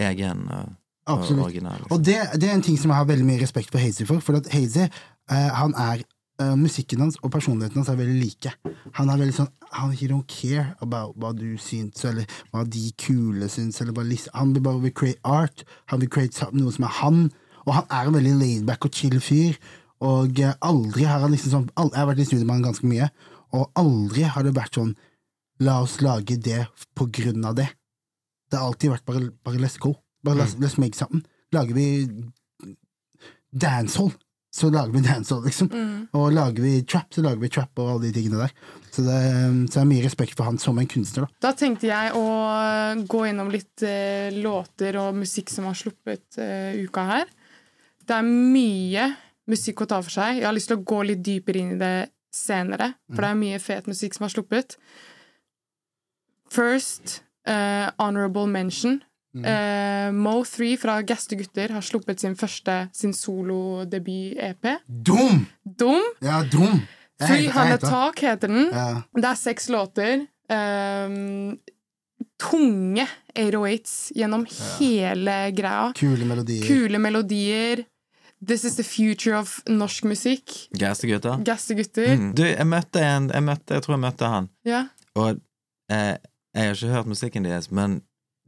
egen og, og original. Liksom. Og det, det er en ting som jeg har veldig mye respekt for Hazy for. For at Hazy, uh, han er eh, Musikken hans og personligheten hans er veldig like. Han er veldig sånn han, He don't care about hva du syns, eller hva de kule syns. Eller lis- han vil bare create art. Han vil create noe som er han. Og han er en veldig laidback og chill fyr. Og uh, aldri har han liksom sånn Jeg har vært i studio med han ganske mye, og aldri har det vært sånn La oss lage det på grunn av det. Det har alltid vært bare, bare let's go. Bare let's, let's make something. Lager vi dancehall, så lager vi dancehall, liksom. Og lager vi trap, så lager vi trap og alle de tingene der. Så det, så det er mye respekt for han som en kunstner, da. Da tenkte jeg å gå innom litt eh, låter og musikk som har sluppet eh, uka her. Det er mye musikk å ta for seg. Jeg har lyst til å gå litt dypere inn i det senere, for det er mye fet musikk som har sluppet. First, eh, honorable mention. Eh, Mo3 fra Gaste Gutter har sluppet sin første sin solodebut-EP. Dum! Dum. Ja, dum! Jeg 300 heter- den. Ja. Det er seks låter. Um, tunge 808s gjennom hele greia. Kule melodier. Kule melodier. This is the future of norsk musikk. Gastegutter. Gassegutter. Mm. Du, jeg møtte en jeg, møtte, jeg tror jeg møtte han, Ja. og eh, jeg har ikke hørt musikken deres, men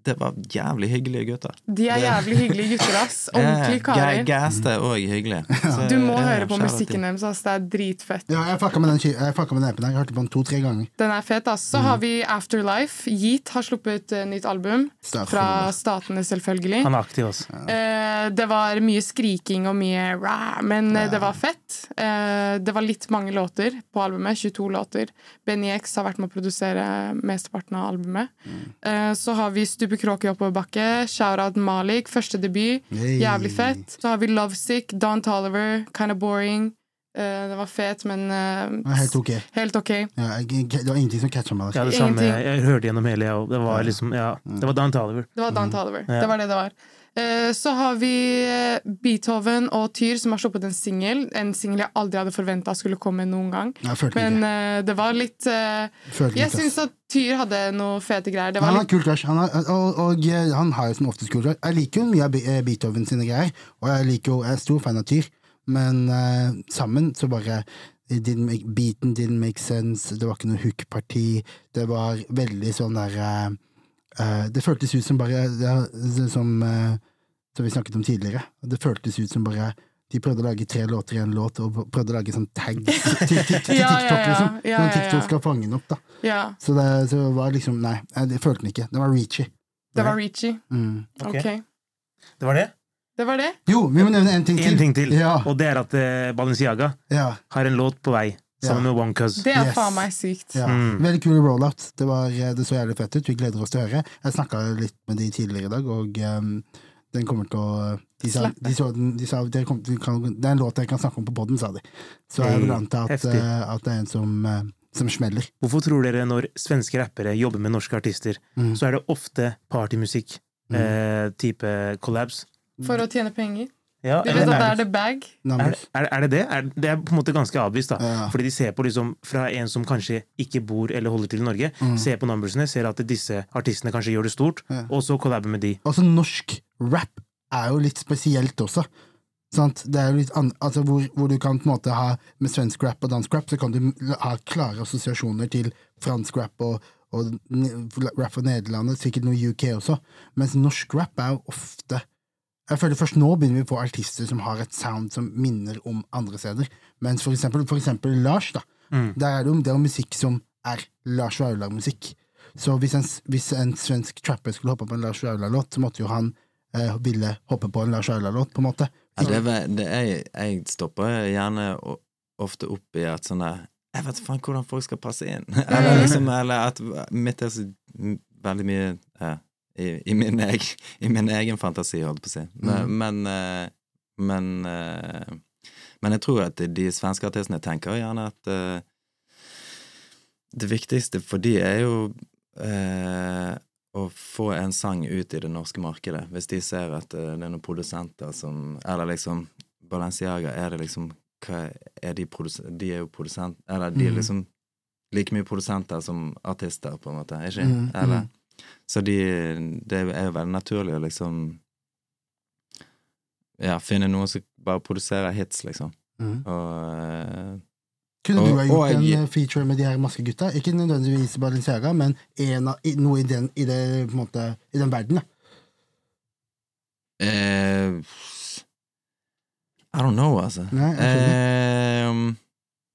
det var jævlig hyggelige gutter. De er Det- jævlig hyggelige gutter, ass. (laughs) Ordentlige karer. karer. Gaste òg hyggelig. (laughs) Så, Du må høre på musikken deres, ass. Det er dritfett. Ja, jeg fucka med den, ky- jeg fucka med den appen. Jeg hørte på den to-tre ganger. Den er fet, ass. Så har vi Afterlife. Yeet har sluppet eh, nytt album. Statene. Fra Statene, selvfølgelig. Han er aktiv, altså. Eh, det var mye skriking og mye rah, men eh, det var fett. Eh, det var litt mange låter på albumet. 22 låter. Benny X har vært med å produsere mesteparten av albumet. Eh, så har vi Stupe kråke i oppoverbakke. Shout-out Malik, første debut. Hey. Jævlig fett. Så har vi Lovesick, Don Toliver, Kinda Boring. Uh, det var fet, men uh, helt ok. helt okay. Ja, jeg, det var ingenting som catcha meg. Ja, det samme. Jeg, Jeg hørte gjennom hele, jeg òg. Det var liksom Ja, det var Don Taliver. Det var Don Toliver. Mm. Det var det det var. Eh, Så har vi eh, Beethoven og Tyr som har sluppet en singel. En singel jeg aldri hadde forventa skulle komme noen gang. Men eh, det var litt uh, Jeg syns at Tyr hadde noe fete greier. Det Han var har litt kul crush, han har, og, og han har jo som oftest kul crush. Jeg liker jo mye av Beethoven sine greier, og jeg, liker jo, jeg er stor fan av Tyr, men uh, sammen så bare didn't make, Beaten didn't make sense, det var ikke noe hook-parti, det var veldig sånn der eh, Det føltes ut som bare det, det, Som, eh, som vi snakket om tidligere, det føltes ut som bare de prøvde å lage tre låter i en låt, og prøvde å lage sånn tag til, (laughs) til, til, til Ja, ja, TikTok, ja. liksom. Ja, ja, TikTok skal fange den opp, da. Ja, Så det, så var liksom Nei, jeg, jeg følte den ikke. Den var reachy. det var Reachy. Mm. Okay. Ok. Det var det. Det var det. Jo, vi må nevne en ting til. En ting til, Ja, og det er at eh, Balenciaga ja, har en låt på vei sammen med One Det er Yes. faen meg sykt. ja. Mm. Veldig kul rollout. Det, var, eh, det så jævlig fett ut. Vi gleder oss til å høre. Jeg snakka litt med de tidligere i dag, og um, den kommer til å de sa, de så, de sa det, kom, de kan, Det er en låt jeg kan snakke om på poden, sa de. Så jeg vil Hey, anta at, eh, at det er en som, uh, som smeller. Hvorfor tror dere når svenske rappere jobber med norske artister, Mm. så er det ofte partymusikk? Eh, type collabs? For å tjene penger. Ja, du vet at det er the bag. Er, er, er det det? Er, det er på en måte ganske avvist, da. Ja. Fordi de ser på liksom fra en som kanskje ikke bor eller holder til i Norge, Mm. ser på numbersene, ser at disse artistene kanskje gjør det stort, Ja. og så collaber med de. Altså, norsk rap er jo litt spesielt også. Sant? Det er jo litt an altså, hvor, hvor du kan på en måte ha Med svensk rap og dansk rap, så kan du ha klare assosiasjoner til fransk rap og, og rap fra Nederland, sikkert noe UK også. Mens norsk rap er jo ofte Jeg føler først nå begynner vi å få artister som har et sound som minner om andre steder. Mens for eksempel, for eksempel Lars, da. Mm. Der er det jo det er musikk som er Lars Vaular-musikk. Så hvis en, hvis en svensk trapper skulle hoppe på en Lars Vaular-låt, så måtte jo han eh, ville hoppe på en Lars Vaular-låt, på en måte. Ja, det, er, det, jeg, jeg stopper gjerne ofte opp i at sånne Jeg vet faen hvordan folk skal passe inn. (laughs) Eller liksom Eller at mitt er så veldig mye ja, i, i, min egen, I min egen fantasi, holdt på å si. Men, Mm. men, eh, men, eh, Men jeg tror at de svenske artistene tenker gjerne at eh, det viktigste for de er jo eh, å få en sang ut i det norske markedet. Hvis de ser at eh, det er noen produsenter som Eller liksom Balenciaga, er det liksom hva er de, de er jo produsent... Eller de er Mhm. liksom like mye produsenter som artister, på en måte, ikke? Mm. Eller Så de Det er jo veldig naturlig å liksom Ja, finne noen som bare produserer hits, liksom. Mm. Og eh, Kunne Og- du ha gjort og jeg- en feature med de her maskegutta? Ikke nødvendigvis Balenciaga, men en av, noe i den, i, det, på en måte, i den verden. Da. eh, I don't know, altså. Nei, Eh,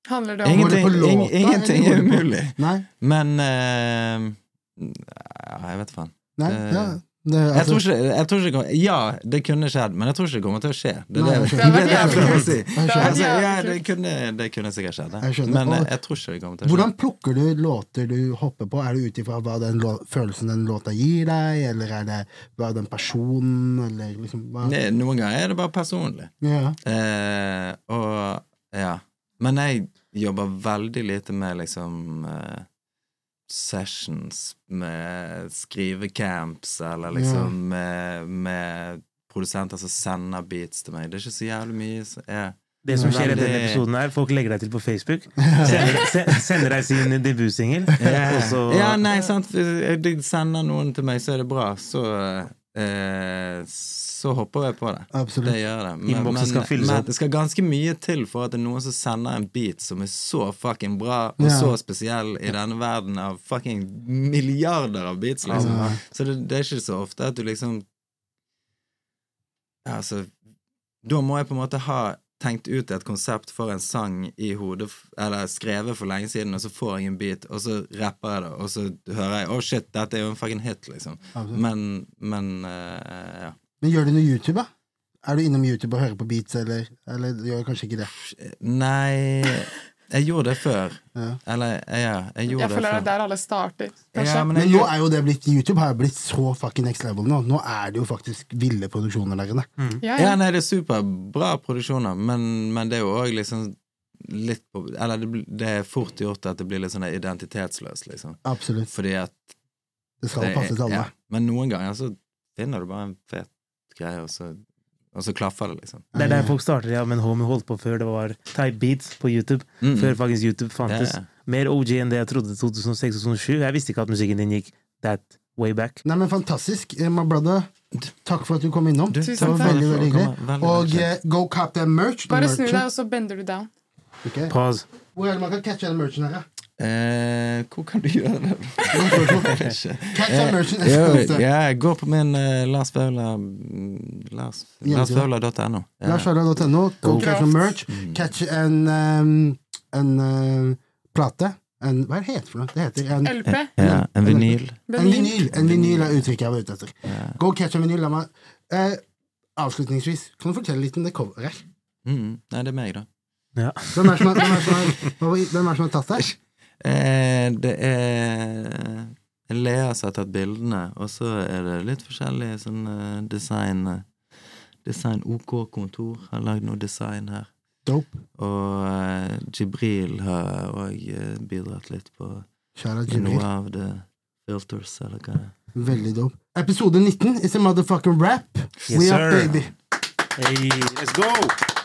Handler det om ingenting, Går det på låta, ingenting er umulig. Nei, Men eh, ja, Jeg vet faen. nei, Eh, ja. Det, Jeg altså, tror ikke, jeg tror ikke Ja, det kunne skjedd, men jeg tror ikke det kommer til å skje. Det er Nei, det, jeg (laughs) det, det jeg Det prøver å si. Altså, ja, det kunne, det kunne sikkert skjedd. Jeg skjønner. men Og- eh, jeg tror ikke det kommer til å skje. hvordan plukker du låter du hopper på? Er det ut ifra hva den lå, følelsen den låta gir deg, eller er det hva den personen, eller liksom hva? Ne- Noen ganger er det bare personlig. Ja. Eh, og ja. Men jeg jobber veldig lite med liksom eh, sessions med skrivecamps, eller liksom med, med produsenter som sender beats til meg. Det er ikke så jævlig mye som er Det som skjer i denne episoden her, folk legger deg til på Facebook, (laughs) sender, sender deg sin debutsingel, Yeah. Ja, nei, sant. Hvis De sender noen til meg, så er det bra. Så eh, Så hopper jeg på det. Absolutt. Det gjør det. Men, skal men det skal ganske mye til for at det er noen som sender en beat som er så fucking bra, og Ja. så spesiell i denne verden av fucking milliarder av beats, liksom. Ja. Så det, det er ikke så ofte at du liksom altså Da må jeg på en måte ha tenkt ut et konsept for en sang i hodet, eller skrevet for lenge siden, og så får jeg en beat, og så rapper jeg det, og så hører jeg 'Å, shit, dette er jo en fucking hit', liksom. Absolutt. Men, men uh, ja. Men gjør du noe YouTube, da? Er du innom YouTube og hører på beats, eller, eller gjør du kanskje ikke det? Nei Jeg gjorde det før. Ja. Eller, ja, jeg gjorde Jeg det føler det før. er der alle starter. Ja, men Men nå er jo det blitt YouTube har jo blitt så fucking next level nå. Nå er det jo faktisk ville produksjoner der inne. ja, Ja, ja. nei, det er superbra produksjoner, men, men det er jo òg liksom litt på Eller det, det er fort gjort at det blir litt sånn identitetsløst, liksom. Absolutt. Fordi at Det skal det passe til alle. ja. Men noen ganger så finner du bare en fet greie, og så, og så klaffer det, liksom. Det er der folk starter, ja, men Homie holdt på før det var type beats på YouTube. Mm. Før faktisk YouTube fantes. Ja, ja. Mer OG enn det jeg trodde 2006-2007. Jeg visste ikke at musikken din gikk that way back. Nei, men fantastisk. My brother, takk for at du kom innom. Du, det Tusen var takk. veldig, veldig hyggelig. Og eh, go cap the merch. Bare snu deg, og så bender du down. Okay. Pause. Hvor er det man kan catche den merchen her, da? Eh, hvor kan du (laughs) gjøre det? Jeg. Catch ja, jeg går på min uh, Lars Vaular mm, larsvaular.no. Ja. Larsvaular.no. Go catch some merch. Mm. Catch en, um, en uh, plate. En, hva heter det for noe? Det heter en, LP. Ja, en vinyl. en vinyl. En vinyl er uttrykket jeg var ute etter. Go catch en vinyl. La meg eh, Avslutningsvis, kan du fortelle litt om det coveret? Mm, nei, det er meg, da. Ja. Hvem er det som har tatt det? (laughs) Eh, det er Lea som har tatt bildene, og så er det litt forskjellige sånn eh, design eh, Design OK Kontor har lagd noe design her. Dope. Og Jibril har òg bidratt litt på noe av the filters, eller hva det er. Veldig dope. Episode 19 is a motherfucking rap. Yes, We sir. are baby. Hey, let's go!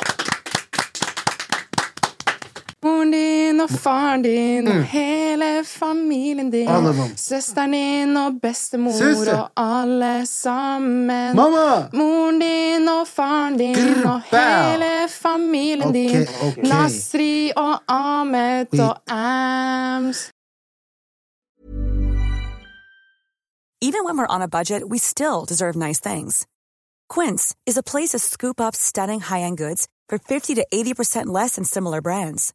Og faren din og mm. hele familien din. Søsteren din og bestemor Søster. og alle sammen. Mamma! Moren din og faren din Grr, og hele familien Ok, din. ok. Nasri og Ahmed Wait. og Ams. Even when we're on a budget, we still deserve nice things. Quince is a place to scoop up stunning high-end goods for 50 to 80% less than similar brands.